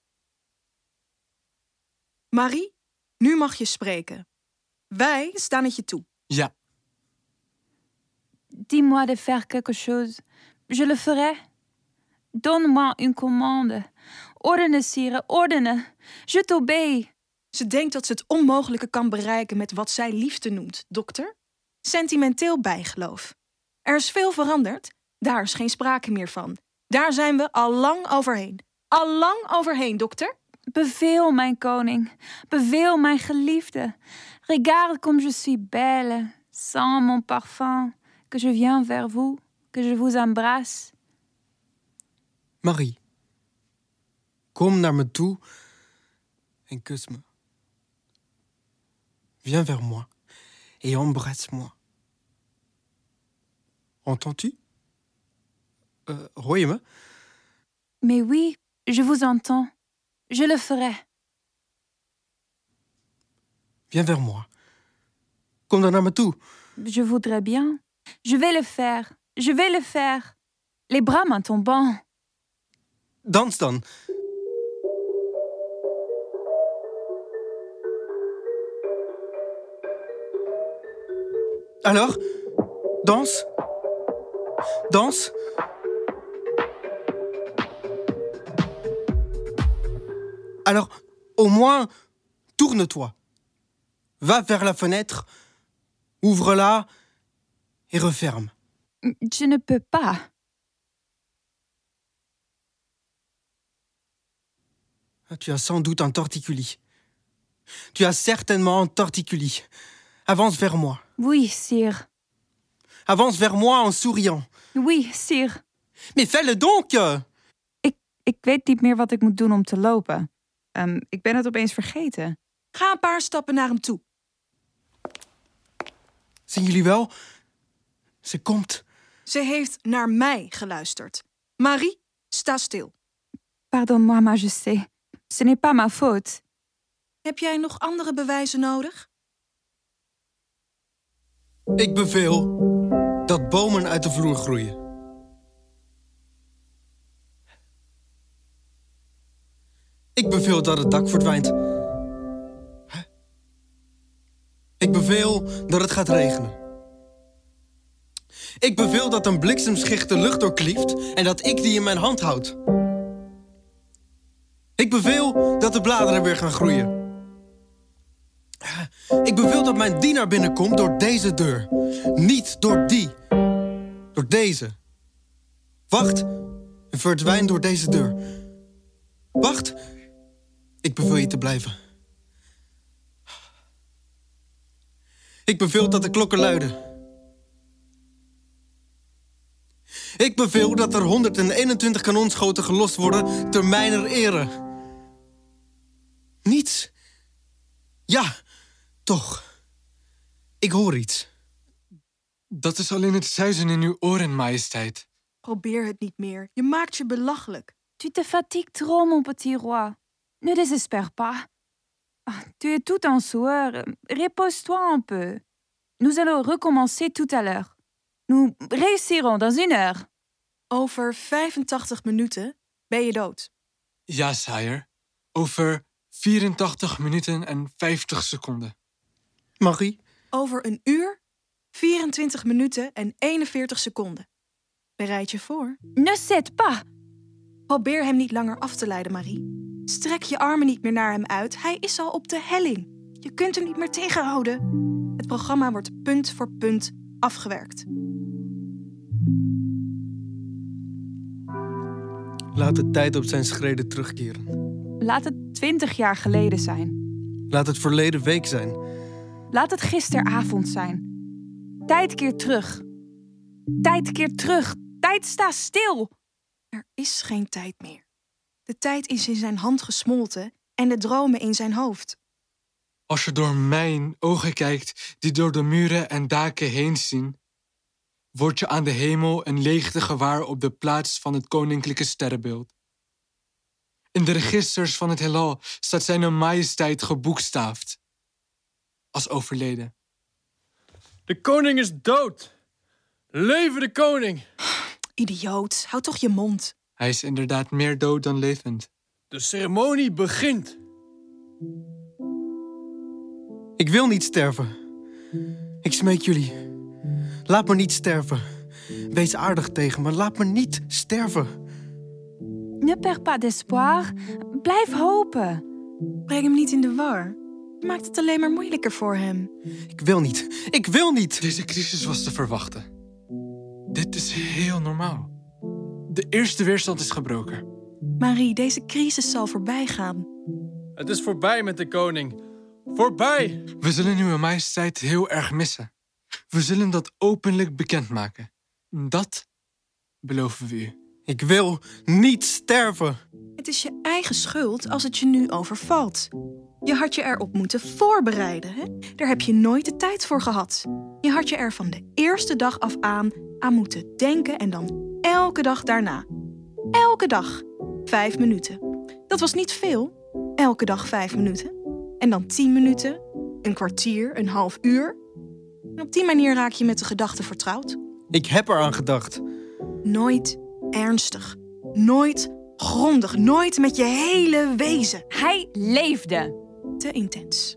Marie, nu mag je spreken. Wij staan het je toe.
Ja,
Dis-moi de faire quelque chose. Je le ferai. Donne-moi une commande. Ordene, sire, ordene. Je t'obéis.
Ze denkt dat ze het onmogelijke kan bereiken met wat zij liefde noemt, dokter. Sentimenteel bijgeloof. Er is veel veranderd. Daar is geen sprake meer van. Daar zijn we al lang overheen. Al lang overheen, dokter.
Beveel, mijn koning. Beveel, mijn geliefde. Regarde comme je suis belle. Sans mon parfum. Que je viens vers vous. Que je vous embrasse.
Marie, kom naar me toe en kus me. Viens vers moi et embrasse-moi. Entends-tu? Euh, je me?
Mais oui, je vous entends. Je le ferai.
Viens vers moi. Toe.
Je voudrais bien. Je vais le faire. Je vais le faire. Les bras main tombant.
Alors Danse Danse Alors, au moins, tourne-toi. Va vers la fenêtre, ouvre-la et referme.
Je ne peux pas.
Ah, Tu as sans doute un torticolis. Tu as certainement un torticolis. Avance vers moi.
Oui, sire.
Avance vers moi en souriant.
Oui, sire.
Mais fais-le donc.
Ik, ik weet niet meer wat ik moet doen om te lopen. Ehm, ik ben het opeens vergeten.
Ga een paar stappen naar hem toe.
Zien jullie wel? Ze komt.
Ze heeft naar mij geluisterd. Marie, sta stil.
Pardon-moi, majesté. Ce n'est pas ma faute.
Heb jij nog andere bewijzen nodig?
Ik beveel dat bomen uit de vloer groeien. Ik beveel dat het dak verdwijnt. Ik beveel dat het gaat regenen. Ik beveel dat een bliksemschicht de lucht doorklieft en dat ik die in mijn hand houd. Ik beveel dat de bladeren weer gaan groeien. Ik beveel dat mijn dienaar binnenkomt door deze deur. Niet door die. Door deze. Wacht en verdwijn door deze deur. Wacht. Ik beveel je te blijven. Ik beveel dat de klokken luiden. Ik beveel dat er 121 kanonschoten gelost worden ter mijner ere. Niets. Ja, toch. Ik hoor iets.
Dat is alleen het zuizen in uw oren, majesteit.
Probeer het niet meer. Je maakt je belachelijk.
Tu te fatigues trop, mon petit roi. Ne désespère pas. Ah, tu es tout en sueur. Repose-toi un peu. Nous allons recommencer tout à l'heure. Nous réussirons dans une heure.
Over 85 minuten ben je dood.
Ja, sire. Over 84 minuten en 50 seconden.
Marie,
Over een uur, 24 minuten en 41 seconden. Bereid je voor.
Ne pas.
Probeer hem niet langer af te leiden, Marie. Strek je armen niet meer naar hem uit. Hij is al op de helling. Je kunt hem niet meer tegenhouden. Het programma wordt punt voor punt afgewerkt.
laat de tijd op zijn schreden terugkeren.
Laat het twintig jaar geleden zijn.
Laat het verleden week zijn.
Laat het gisteravond zijn. Tijd keert terug. Tijd keert terug. Tijd sta stil.
Er is geen tijd meer. De tijd is in zijn hand gesmolten en de dromen in zijn hoofd.
Als je door mijn ogen kijkt, die door de muren en daken heen zien, word je aan de hemel een leegte gewaar op de plaats van het koninklijke sterrenbeeld. In de registers van het heelal staat zijn majesteit geboekstaafd als overleden.
De koning is dood. Leven de koning.
Idioot, hou toch je mond.
Hij is inderdaad meer dood dan levend.
De ceremonie begint.
Ik wil niet sterven. Ik smeek jullie. Laat me niet sterven. Wees aardig tegen me. Laat me niet sterven.
Ne perds pas d'espoir. Blijf hopen.
Breng hem niet in de war. Maakt het alleen maar moeilijker voor hem.
Ik wil niet. Ik wil niet.
Deze crisis was te verwachten. Dit is heel normaal. De eerste weerstand is gebroken.
Marie, deze crisis zal voorbij gaan.
Het is voorbij met de koning. Voorbij.
We zullen uw majesteit heel erg missen. We zullen dat openlijk bekendmaken. Dat beloven we u.
Ik wil niet sterven.
Het is je eigen schuld als het je nu overvalt. Je had je erop moeten voorbereiden. Hè? Daar heb je nooit de tijd voor gehad. Je had je er van de eerste dag af aan aan moeten denken en dan elke dag daarna. Elke dag vijf minuten. Dat was niet veel. Elke dag vijf minuten. En dan tien minuten, een kwartier, een half uur. En op die manier raak je met de gedachte vertrouwd.
Ik heb eraan gedacht.
Nooit ernstig. Nooit grondig. Nooit met je hele wezen.
Hij leefde.
Te intens.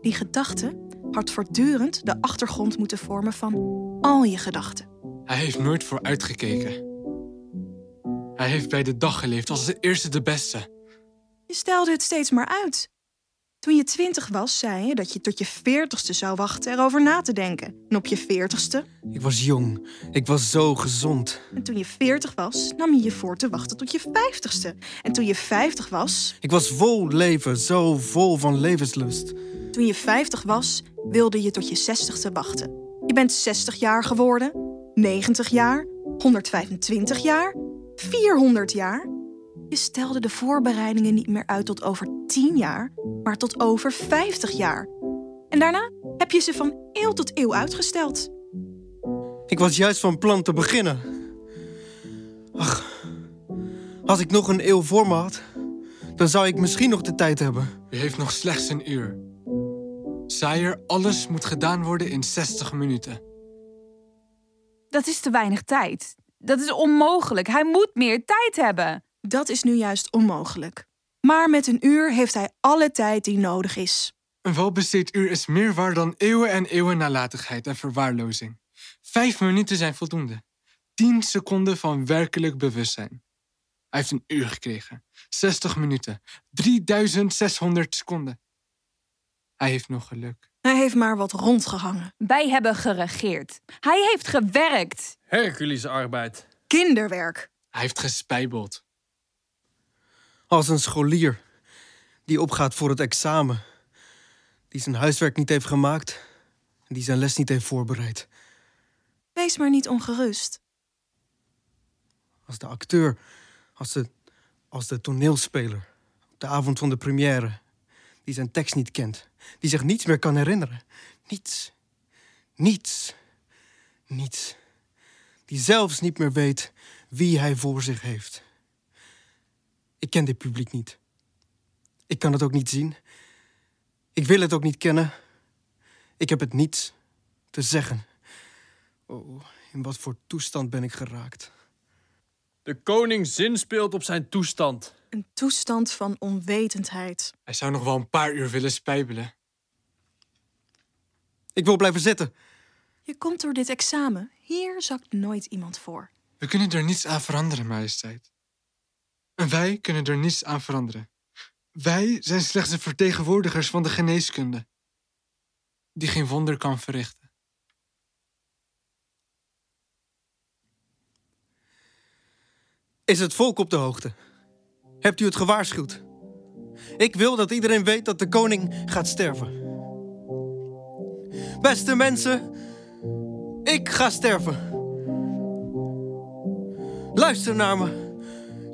Die gedachte had voortdurend de achtergrond moeten vormen van al je gedachten.
Hij heeft nooit vooruitgekeken. Hij heeft bij de dag geleefd als de eerste de beste.
Je stelde het steeds maar uit. Toen je twintig was, zei je dat je tot je veertigste zou wachten erover na te denken. En op je veertigste,
Ik was jong. Ik was zo gezond.
en toen je veertig was, nam je je voor te wachten tot je vijftigste. En toen je vijftig was,
Ik was vol leven, zo vol van levenslust.
toen je vijftig was, wilde je tot je zestigste wachten. Je bent 60 jaar geworden, 90 jaar, 125 jaar, 400 jaar. Je stelde de voorbereidingen niet meer uit tot over 10 jaar, maar tot over 50 jaar. En daarna heb je ze van eeuw tot eeuw uitgesteld.
Ik was juist van plan te beginnen. Ach, als ik nog een eeuw voor me had, dan zou ik misschien nog de tijd hebben.
U heeft nog slechts een uur. Sire, alles moet gedaan worden in 60 minuten.
Dat is te weinig tijd. Dat is onmogelijk. Hij moet meer tijd hebben.
Dat is nu juist onmogelijk. Maar met een uur heeft hij alle tijd die nodig is.
Een welbesteed uur is meer waar dan eeuwen en eeuwen nalatigheid en verwaarlozing. Vijf minuten zijn voldoende. Tien seconden van werkelijk bewustzijn. Hij heeft een uur gekregen. 60 minuten. 3600 seconden. Hij heeft nog geluk.
Hij heeft maar wat rondgehangen.
Wij hebben geregeerd. Hij heeft gewerkt.
Hercules arbeid.
Kinderwerk.
Hij heeft gespijbeld.
Als een scholier die opgaat voor het examen, die zijn huiswerk niet heeft gemaakt en die zijn les niet heeft voorbereid.
Wees maar niet ongerust.
Als de acteur, als de, als de toneelspeler op de avond van de première, die zijn tekst niet kent, die zich niets meer kan herinneren. Niets, niets, niets. Die zelfs niet meer weet wie hij voor zich heeft. Ik ken dit publiek niet. Ik kan het ook niet zien. Ik wil het ook niet kennen. Ik heb het niets te zeggen. Oh, in wat voor toestand ben ik geraakt.
De koning zinspeelt op zijn toestand.
Een toestand van onwetendheid.
Hij zou nog wel een paar uur willen spijbelen.
Ik wil blijven zitten.
Je komt door dit examen. Hier zakt nooit iemand voor.
We kunnen er niets aan veranderen, majesteit. En wij kunnen er niets aan veranderen. Wij zijn slechts de vertegenwoordigers van de geneeskunde, die geen wonder kan verrichten.
Is het volk op de hoogte? Hebt u het gewaarschuwd? Ik wil dat iedereen weet dat de koning gaat sterven. Beste mensen, ik ga sterven. Luister naar me.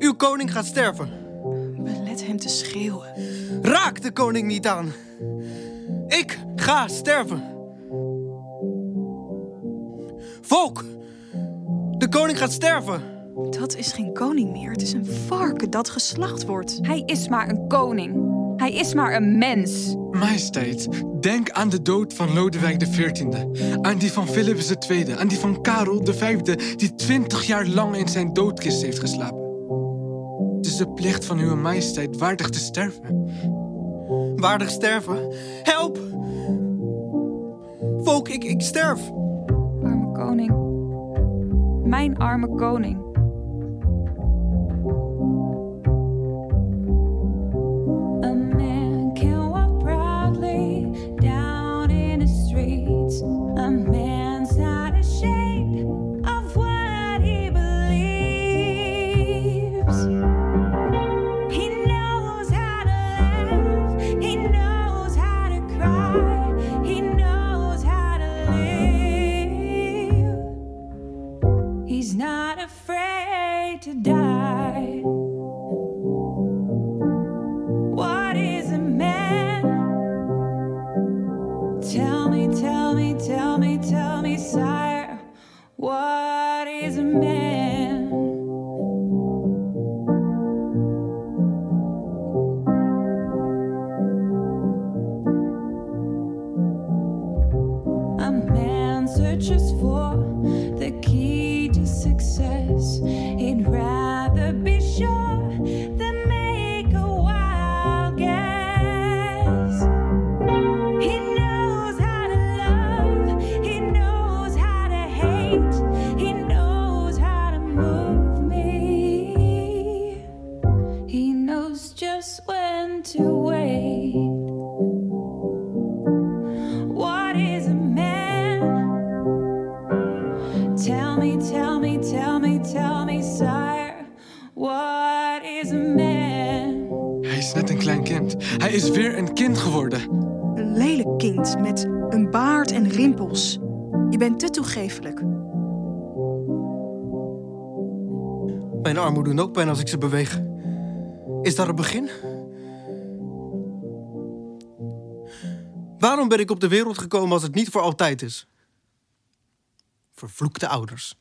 Uw koning gaat sterven.
Belet hem te schreeuwen.
Raak de koning niet aan. Ik ga sterven. Volk, de koning gaat sterven.
Dat is geen koning meer. Het is een varken dat geslacht wordt.
Hij is maar een koning. Hij is maar een mens.
Majesteit, denk aan de dood van Lodewijk XIV, aan die van Philips II, aan die van Karel V, die twintig jaar lang in zijn doodkist heeft geslapen. De plicht van uw majesteit waardig te sterven.
Waardig sterven. Help! Volk, ik, ik sterf.
Arme koning. Mijn arme koning.
Is weer een kind geworden.
Een lelijk kind met een baard en rimpels. Je bent te toegeeflijk.
Mijn armen doen ook pijn als ik ze beweeg. Is daar een begin? Waarom ben ik op de wereld gekomen als het niet voor altijd is? Vervloekte ouders.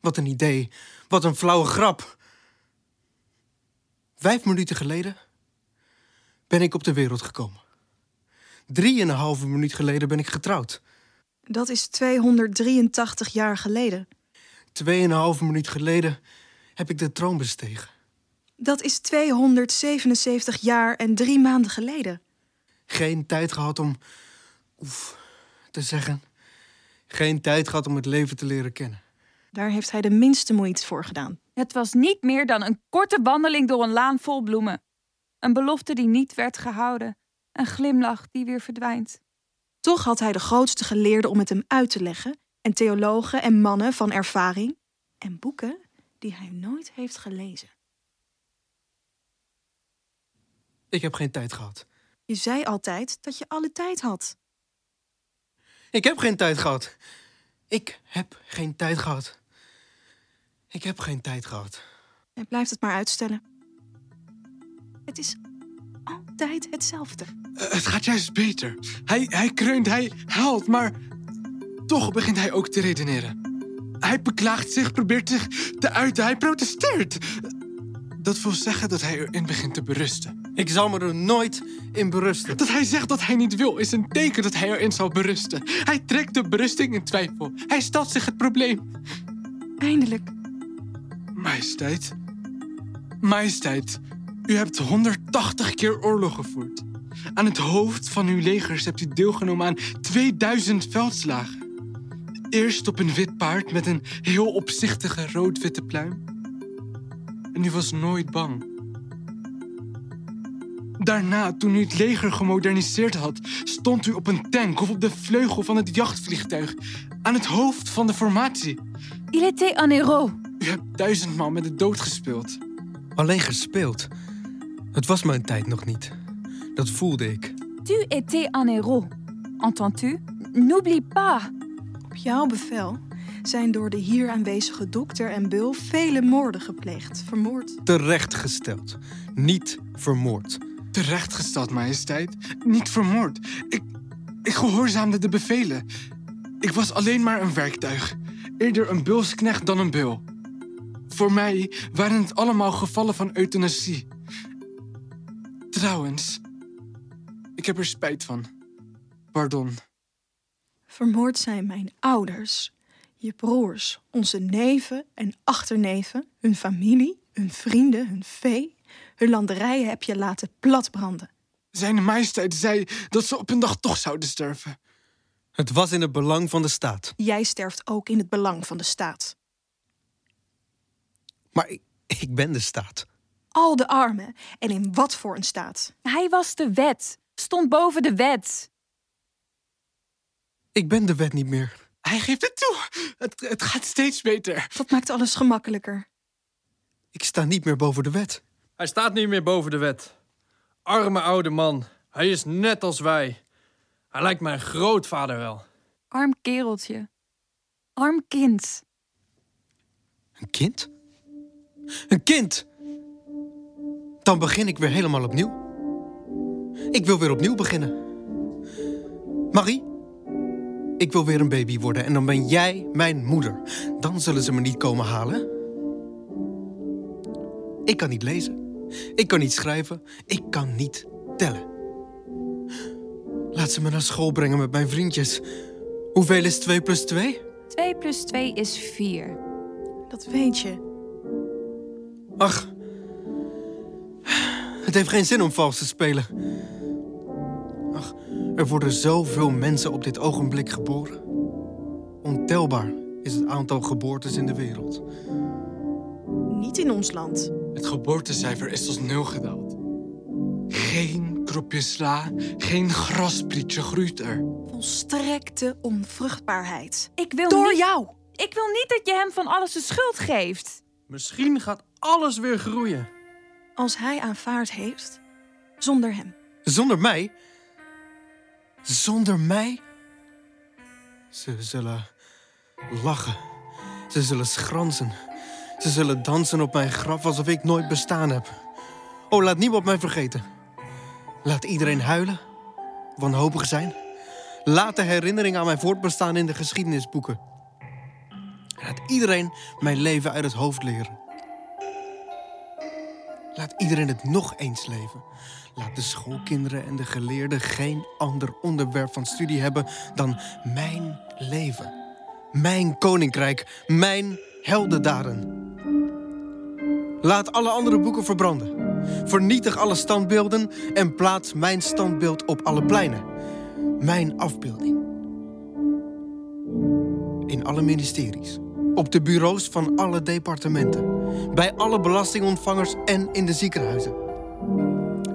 Wat een idee. Wat een flauwe grap. Vijf minuten geleden ben ik op de wereld gekomen. Drieënhalve minuut geleden ben ik getrouwd.
Dat is 283 jaar geleden.
Tweeënhalve minuut geleden heb ik de troon bestegen.
Dat is 277 jaar en drie maanden geleden.
Geen tijd gehad om. Oef, te zeggen. Geen tijd gehad om het leven te leren kennen.
Daar heeft hij de minste moeite voor gedaan.
Het was niet meer dan een korte wandeling door een laan vol bloemen. Een belofte die niet werd gehouden. Een glimlach die weer verdwijnt.
Toch had hij de grootste geleerden om het hem uit te leggen, en theologen en mannen van ervaring, en boeken die hij nooit heeft gelezen.
Ik heb geen tijd gehad.
Je zei altijd dat je alle tijd had.
Ik heb geen tijd gehad. Ik heb geen tijd gehad. Ik heb geen tijd gehad.
En blijft het maar uitstellen. Het is altijd hetzelfde.
Eh, het gaat juist beter. Hij, hij kreunt, hij huilt, maar toch begint hij ook te redeneren. Hij beklaagt zich, probeert zich te uiten, hij protesteert. Dat wil zeggen dat hij erin begint te berusten.
Ik zal me er nooit in berusten.
Dat hij zegt dat hij niet wil, is een teken dat hij erin zal berusten. Hij trekt de berusting in twijfel. Hij stelt zich het probleem.
Eindelijk.
Majesteit. Majesteit, u hebt 180 keer oorlog gevoerd. Aan het hoofd van uw legers hebt u deelgenomen aan 2000 veldslagen. Eerst op een wit paard met een heel opzichtige rood-witte pluim. En u was nooit bang. Daarna, toen u het leger gemoderniseerd had, stond u op een tank of op de vleugel van het jachtvliegtuig. Aan het hoofd van de formatie.
Il était un héros.
U hebt duizendmaal met de dood gespeeld.
Alleen gespeeld. Het was mijn tijd nog niet. Dat voelde ik.
Tu étais un héros. Entends-tu? N'oublie pas.
Op jouw bevel zijn door de hier aanwezige dokter en beul vele moorden gepleegd, vermoord.
Terechtgesteld. Niet vermoord.
Terechtgesteld, majesteit. Niet vermoord. Ik, ik gehoorzaamde de bevelen. Ik was alleen maar een werktuig. Eerder een beulsknecht dan een beul. Voor mij waren het allemaal gevallen van euthanasie. Trouwens, ik heb er spijt van. Pardon.
Vermoord zijn mijn ouders, je broers, onze neven en achterneven, hun familie, hun vrienden, hun vee. Hun landerijen heb je laten platbranden.
Zijn majesteit zei dat ze op een dag toch zouden sterven.
Het was in het belang van de staat.
Jij sterft ook in het belang van de staat.
Maar ik, ik ben de staat.
Al de armen. En in wat voor een staat?
Hij was de wet. Stond boven de wet.
Ik ben de wet niet meer.
Hij geeft het toe. Het, het gaat steeds beter.
Dat maakt alles gemakkelijker.
Ik sta niet meer boven de wet.
Hij staat niet meer boven de wet. Arme oude man. Hij is net als wij. Hij lijkt mijn grootvader wel.
Arm kereltje. Arm kind.
Een kind? Een kind! Dan begin ik weer helemaal opnieuw. Ik wil weer opnieuw beginnen. Marie, ik wil weer een baby worden en dan ben jij mijn moeder. Dan zullen ze me niet komen halen. Ik kan niet lezen. Ik kan niet schrijven. Ik kan niet tellen. Laat ze me naar school brengen met mijn vriendjes. Hoeveel is 2 plus 2?
2 plus 2 is 4.
Dat weet je.
Ach, het heeft geen zin om vals te spelen. Ach, er worden zoveel mensen op dit ogenblik geboren. Ontelbaar is het aantal geboortes in de wereld.
Niet in ons land.
Het geboortecijfer is tot nul gedaald. Geen kropje sla, geen grasprietje groeit er.
Volstrekte onvruchtbaarheid.
Ik wil
Door
niet...
jou.
Ik wil niet dat je hem van alles de schuld geeft.
Misschien gaat alles weer groeien.
Als hij aanvaard heeft zonder hem.
Zonder mij? Zonder mij? Ze zullen lachen. Ze zullen schransen. Ze zullen dansen op mijn graf alsof ik nooit bestaan heb. Oh, laat niemand mij vergeten. Laat iedereen huilen, wanhopig zijn. Laat de herinnering aan mijn voortbestaan in de geschiedenisboeken. Laat iedereen mijn leven uit het hoofd leren. Laat iedereen het nog eens leven. Laat de schoolkinderen en de geleerden geen ander onderwerp van studie hebben dan mijn leven. Mijn koninkrijk, mijn heldendaden. Laat alle andere boeken verbranden. Vernietig alle standbeelden en plaats mijn standbeeld op alle pleinen. Mijn afbeelding. In alle ministeries. Op de bureaus van alle departementen. Bij alle belastingontvangers en in de ziekenhuizen.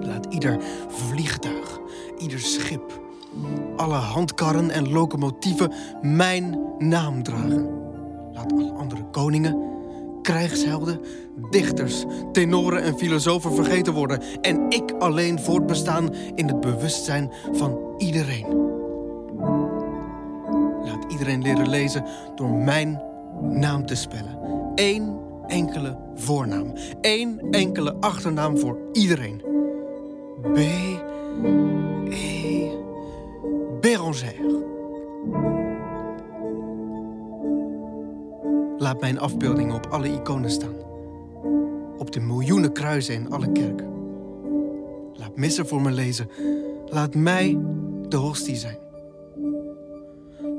Laat ieder vliegtuig, ieder schip, alle handkarren en locomotieven mijn naam dragen. Laat alle andere koningen, krijgshelden, dichters, tenoren en filosofen vergeten worden en ik alleen voortbestaan in het bewustzijn van iedereen. Laat iedereen leren lezen door mijn naam te spellen. Eén enkele voornaam, één enkele achternaam voor iedereen. B. E. Laat mijn afbeeldingen op alle iconen staan. Op de miljoenen kruisen in alle kerken. Laat missen voor me lezen. Laat mij de hostie zijn.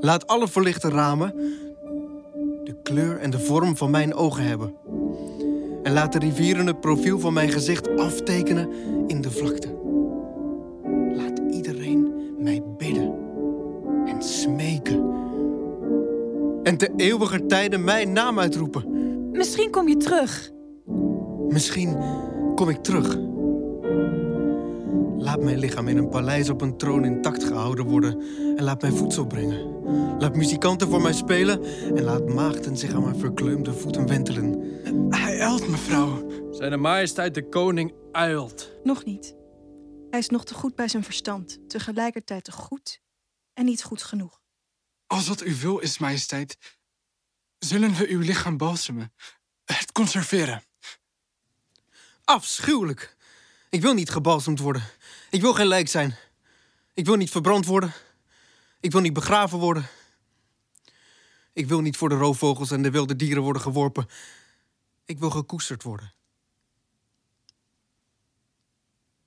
Laat alle verlichte ramen de kleur en de vorm van mijn ogen hebben. En laat de rivieren het profiel van mijn gezicht aftekenen in de vlakte. Laat iedereen mij bidden en smeken. En te eeuwiger tijden mijn naam uitroepen.
Misschien kom je terug.
Misschien kom ik terug. Laat mijn lichaam in een paleis op een troon intact gehouden worden en laat mij voedsel brengen. Laat muzikanten voor mij spelen en laat maagden zich aan mijn verkleumde voeten wentelen.
Hij ijlt, mevrouw.
Zijn majesteit de koning uilt.
Nog niet. Hij is nog te goed bij zijn verstand, tegelijkertijd te goed en niet goed genoeg.
Als wat u wil is, majesteit, zullen we uw lichaam balsemen. Het conserveren.
Afschuwelijk. Ik wil niet gebalsemd worden. Ik wil geen lijk zijn. Ik wil niet verbrand worden. Ik wil niet begraven worden. Ik wil niet voor de roofvogels en de wilde dieren worden geworpen. Ik wil gekoesterd worden.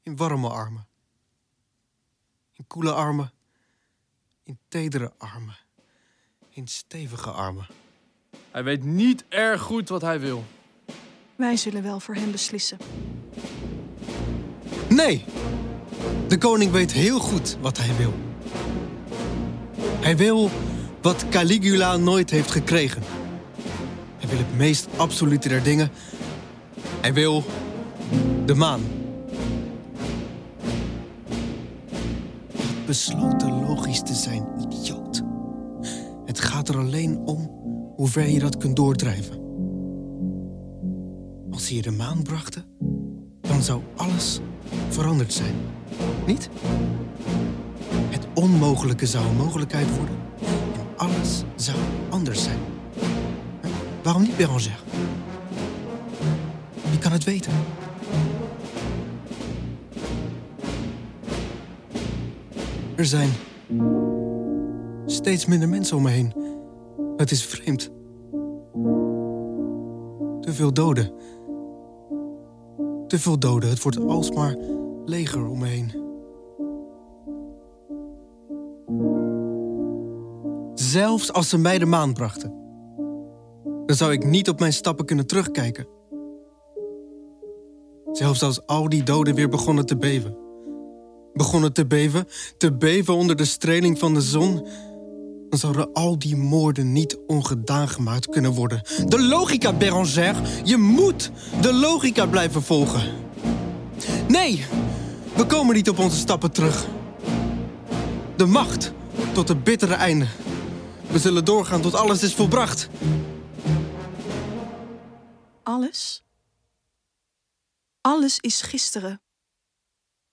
In warme armen. In koele armen. In tedere armen. In stevige armen.
Hij weet niet erg goed wat hij wil.
Wij zullen wel voor hem beslissen.
Nee! De koning weet heel goed wat hij wil. Hij wil wat Caligula nooit heeft gekregen. Hij wil het meest absolute der dingen. Hij wil de maan. Besloten logisch te zijn, idioot. Het gaat er alleen om hoe ver je dat kunt doordrijven. Als je de maan brachten, dan zou alles veranderd zijn. Niet? Het onmogelijke zou een mogelijkheid worden en alles zou anders zijn. Waarom niet, Bérangère? Wie kan het weten? Er zijn steeds minder mensen om me heen. Het is vreemd. Te veel doden. Te veel doden. Het wordt alsmaar leger om me heen. Zelfs als ze mij de maan brachten, dan zou ik niet op mijn stappen kunnen terugkijken. Zelfs als al die doden weer begonnen te beven. Begonnen te beven, te beven onder de streling van de zon, dan zouden al die moorden niet ongedaan gemaakt kunnen worden. De logica, Bérangère. Je moet de logica blijven volgen. Nee, we komen niet op onze stappen terug. De macht tot het bittere einde. We zullen doorgaan tot alles is volbracht.
Alles? Alles is gisteren.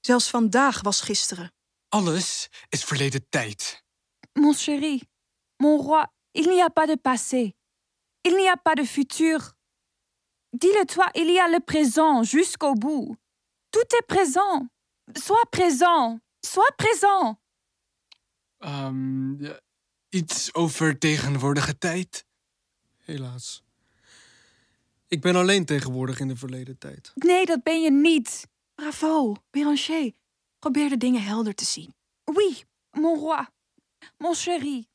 Zelfs vandaag was gisteren.
Alles is verleden tijd.
Mon chéri, mon roi, il n'y a pas de passé. Il n'y a pas de futur. Dis-le-toi, il y a le présent jusqu'au bout. Tout est présent. Sois présent. Sois présent.
Ehm, iets over tegenwoordige tijd.
Helaas. Ik ben alleen tegenwoordig in de verleden tijd.
Nee, dat ben je niet.
Bravo, Béranger. Probeer de dingen helder te zien.
Oui, mon roi, mon chéri.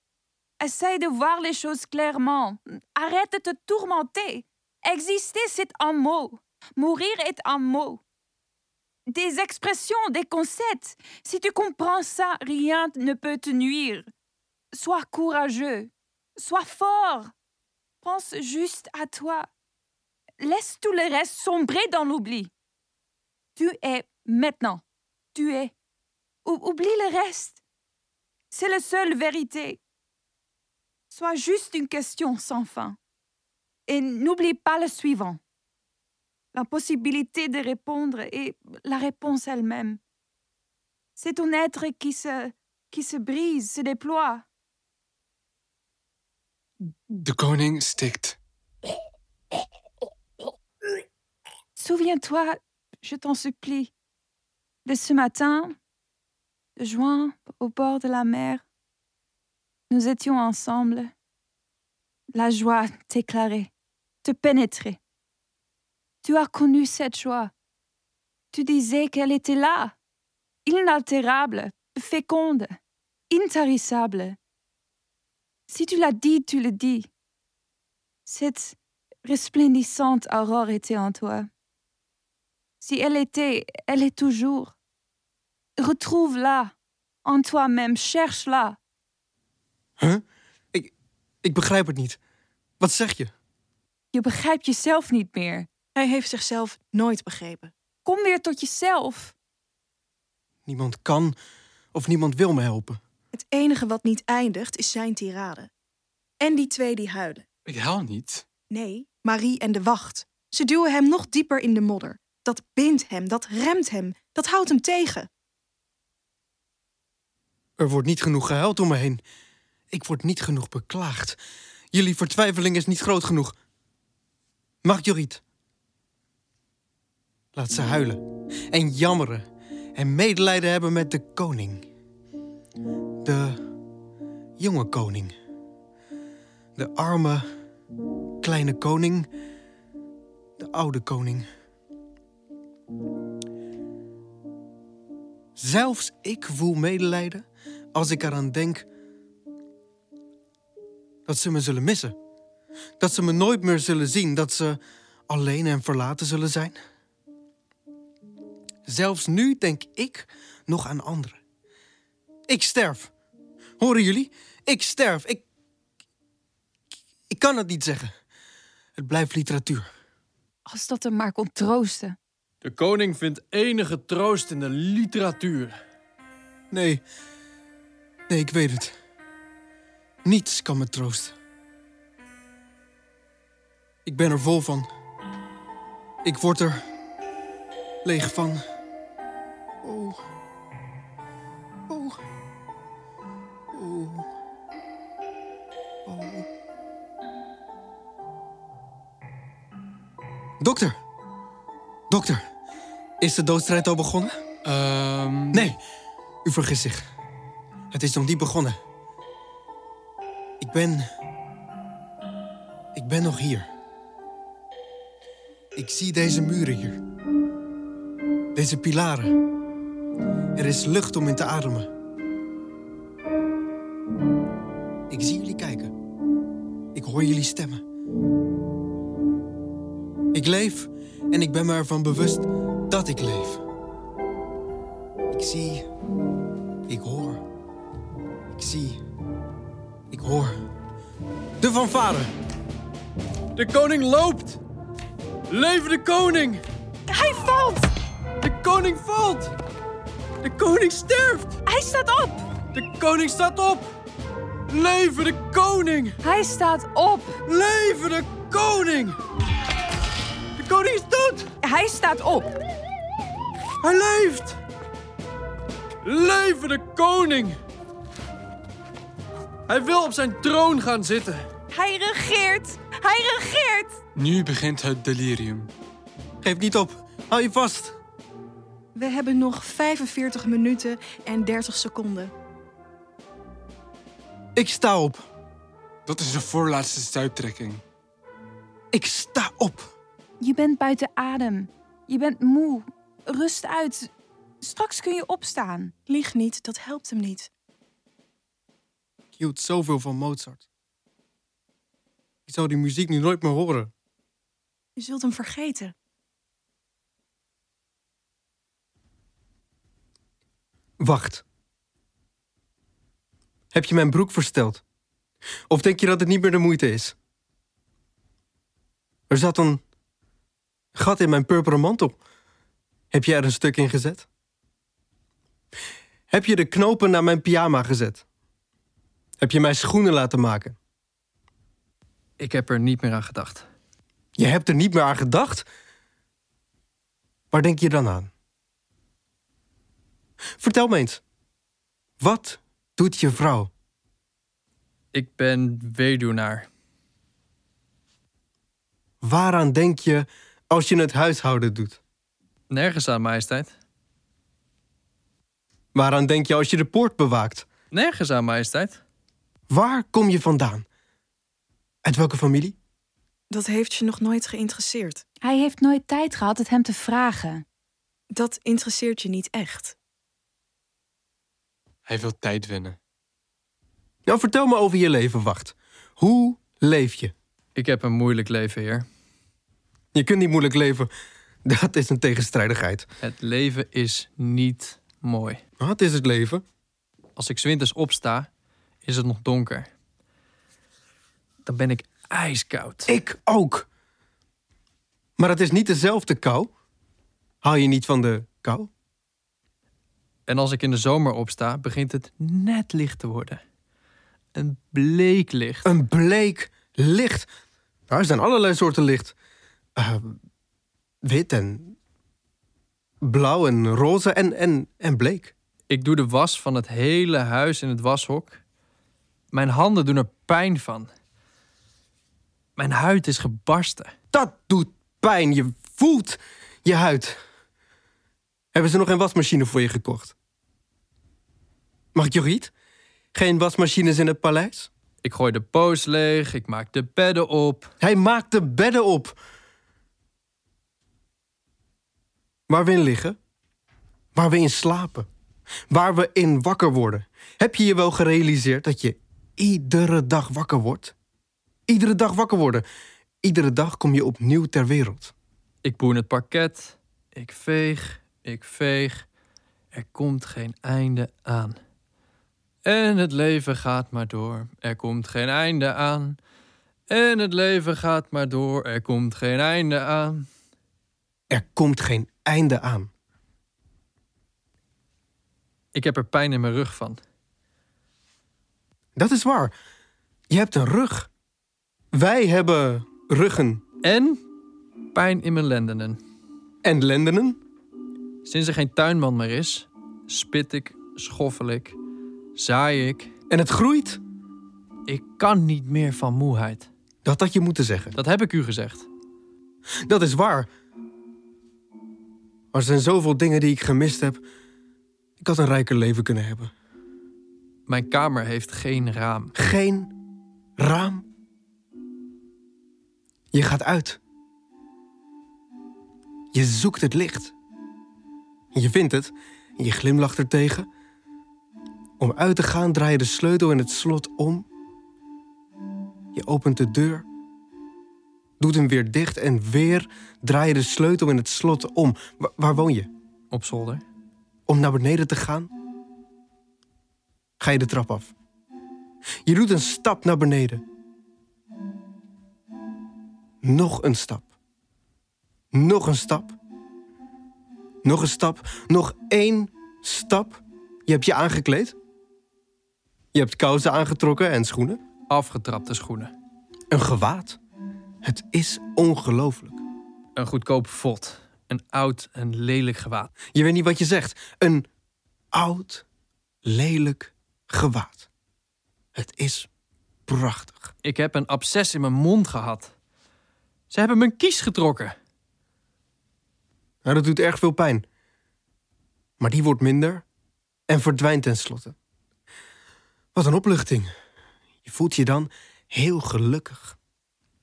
Essaye de voir les choses clairement. Arrête de te tourmenter. Exister, c'est un mot. Mourir est un mot. Des expressions, des concepts. Si tu comprends ça, rien ne peut te nuire. Sois courageux. Sois fort. Pense juste à toi. Laisse tout le reste sombrer dans l'oubli. Tu es maintenant. Tu es. Ou- oublie le reste. C'est la seule vérité. Sois juste une question sans fin. Et n'oublie pas le suivant. L'impossibilité de répondre et la réponse elle-même. C'est ton être qui se, qui se brise, se déploie.
De koning stikt.
Souviens-toi, je t'en supplie, de ce matin, de juin, au bord de la mer. Nous étions ensemble. La joie t'éclairait, te pénétrait. Tu as connu cette joie. Tu disais qu'elle était là, inaltérable, féconde, intarissable. Si tu l'as dit, tu le dis. Cette resplendissante aurore était en toi. Si elle était, elle est toujours. Retrouve-la en toi-même, cherche-la.
Huh? Ik, ik begrijp het niet. Wat zeg je?
Je begrijpt jezelf niet meer.
Hij heeft zichzelf nooit begrepen.
Kom weer tot jezelf.
Niemand kan of niemand wil me helpen.
Het enige wat niet eindigt is zijn tirade. En die twee die huilen.
Ik huil niet.
Nee, Marie en de wacht. Ze duwen hem nog dieper in de modder. Dat bindt hem, dat remt hem, dat houdt hem tegen.
Er wordt niet genoeg gehuild om me heen. Ik word niet genoeg beklaagd. Jullie vertwijfeling is niet groot genoeg. Marguerite. Laat ze huilen en jammeren en medelijden hebben met de koning. De jonge koning. De arme, kleine koning. De oude koning. Zelfs ik voel medelijden als ik eraan denk dat ze me zullen missen. Dat ze me nooit meer zullen zien, dat ze alleen en verlaten zullen zijn. Zelfs nu denk ik nog aan anderen. Ik sterf. Horen jullie? Ik sterf. Ik. Ik kan het niet zeggen. Het blijft literatuur.
Als dat hem maar kon troosten.
De koning vindt enige troost in de literatuur.
Nee. Nee, ik weet het. Niets kan me troosten. Ik ben er vol van. Ik word er leeg van. Oh. Oh. Dokter. Dokter. Is de doodstrijd al begonnen?
Ehm,
Nee, u vergist zich. Het is nog niet begonnen. Ik ben. Ik ben nog hier. Ik zie deze muren hier. Deze pilaren. Er is lucht om in te ademen. Ik zie jullie kijken. Ik hoor jullie stemmen. Ik leef en ik ben me ervan bewust dat ik leef. Ik zie. Ik hoor. Ik zie. Ik hoor. De fanfare.
De koning loopt! Leven de koning!
Hij valt!
De koning valt! De koning sterft!
Hij staat op!
De koning staat op! Leven de koning!
Hij staat op!
Leven de koning! De koning is dood!
Hij staat op!
Hij leeft! Leven de koning! Hij wil op zijn troon gaan zitten.
Hij regeert! Hij regeert!
Nu begint het delirium.
Geef niet op. Hou je vast.
We hebben nog 45 minuten en 30 seconden.
Ik sta op.
Dat is de voorlaatste stuiptrekking.
Ik sta op.
Je bent buiten adem. Je bent moe. Rust uit. Straks kun je opstaan.
Lieg niet, dat helpt hem niet.
Ik hield zoveel van Mozart. Ik zou die muziek nu nooit meer horen.
Je zult hem vergeten.
Wacht. Heb je mijn broek versteld? Of denk je dat het niet meer de moeite is? Er zat een gat in mijn purperen mantel. Heb je er een stuk in gezet? Heb je de knopen naar mijn pyjama gezet? Heb je mijn schoenen laten maken?
Ik heb er niet meer aan gedacht.
Je hebt er niet meer aan gedacht? Waar denk je dan aan? Vertel me eens. Wat doet je vrouw?
Ik ben weduwnaar.
Waaraan denk je als je het huishouden doet?
Nergens aan, majesteit.
Waaraan denk je als je de poort bewaakt?
Nergens aan, majesteit.
Waar kom je vandaan? Uit welke familie?
Dat heeft je nog nooit geïnteresseerd.
Hij heeft nooit tijd gehad het hem te vragen.
Dat interesseert je niet echt.
Hij wil tijd winnen.
Nou, vertel me over je leven, wacht. Hoe leef je?
Ik heb een moeilijk leven, heer.
Je kunt niet moeilijk leven. Dat is een tegenstrijdigheid.
Het leven is niet mooi.
Wat is het leven?
Als ik 's winters opsta, is het nog donker. Dan ben ik ijskoud.
Ik ook. Maar het is niet dezelfde kou. Hou je niet van de kou?
En als ik in de zomer opsta, begint het net licht te worden. Een bleek licht.
Een bleek licht. Nou, er zijn allerlei soorten licht. Eh, wit en blauw en roze en, en, en bleek.
Ik doe de was van het hele huis in het washok. Mijn handen doen er pijn van. Mijn huid is gebarsten.
Dat doet pijn. Je voelt je huid. Hebben ze nog geen wasmachine voor je gekocht? Mag ik Jorriet? Geen wasmachines in het paleis?
Ik gooi de poos leeg, ik maak de bedden op.
Hij maakt de bedden op. Waar we in liggen. Waar we in slapen. Waar we in wakker worden. Heb je je wel gerealiseerd dat je iedere dag wakker wordt? Iedere dag wakker worden. Iedere dag kom je opnieuw ter wereld.
Ik boen het parket. Ik veeg, ik veeg. Er komt geen einde aan. En het leven gaat maar door. Er komt geen einde aan. En het leven gaat maar door. Er komt geen einde aan.
Er komt geen einde aan.
Ik heb er pijn in mijn rug van.
Dat is waar. Je hebt een rug. Wij hebben ruggen
En pijn in mijn lendenen.
en lendenen.
Sinds er geen tuinman meer is, spit ik, schoffel ik, zaai ik.
En het groeit.
Ik kan niet meer van moeheid.
Dat had je moeten zeggen.
Dat heb ik u gezegd.
Dat is waar. Er zijn zoveel dingen die ik gemist heb. Ik had een rijker leven kunnen hebben.
Mijn kamer heeft geen raam.
Geen raam. Je gaat uit. Je zoekt het licht. Je vindt het en je glimlacht er tegen. Om uit te gaan draai je de sleutel in het slot om. Je opent de deur. Doet hem weer dicht en weer draai je de sleutel in het slot om. Wa- waar woon je?
Op zolder.
om naar beneden te gaan, ga je de trap af. Je doet een stap naar beneden. Nog een stap. Nog een stap. Nog een stap. Nog één stap. Je hebt je aangekleed. Je hebt kousen aangetrokken en schoenen.
Afgetrapte schoenen.
Een gewaad. Het is ongelooflijk.
Een goedkoop vod. Een oud en lelijk gewaad.
Je weet niet wat je zegt. Een oud, lelijk gewaad. Het is prachtig.
Ik heb een absces in mijn mond gehad. Ze hebben mijn kies getrokken.
Nou, dat doet erg veel pijn. Maar die wordt minder en verdwijnt tenslotte. Wat een opluchting. Je voelt je dan heel gelukkig.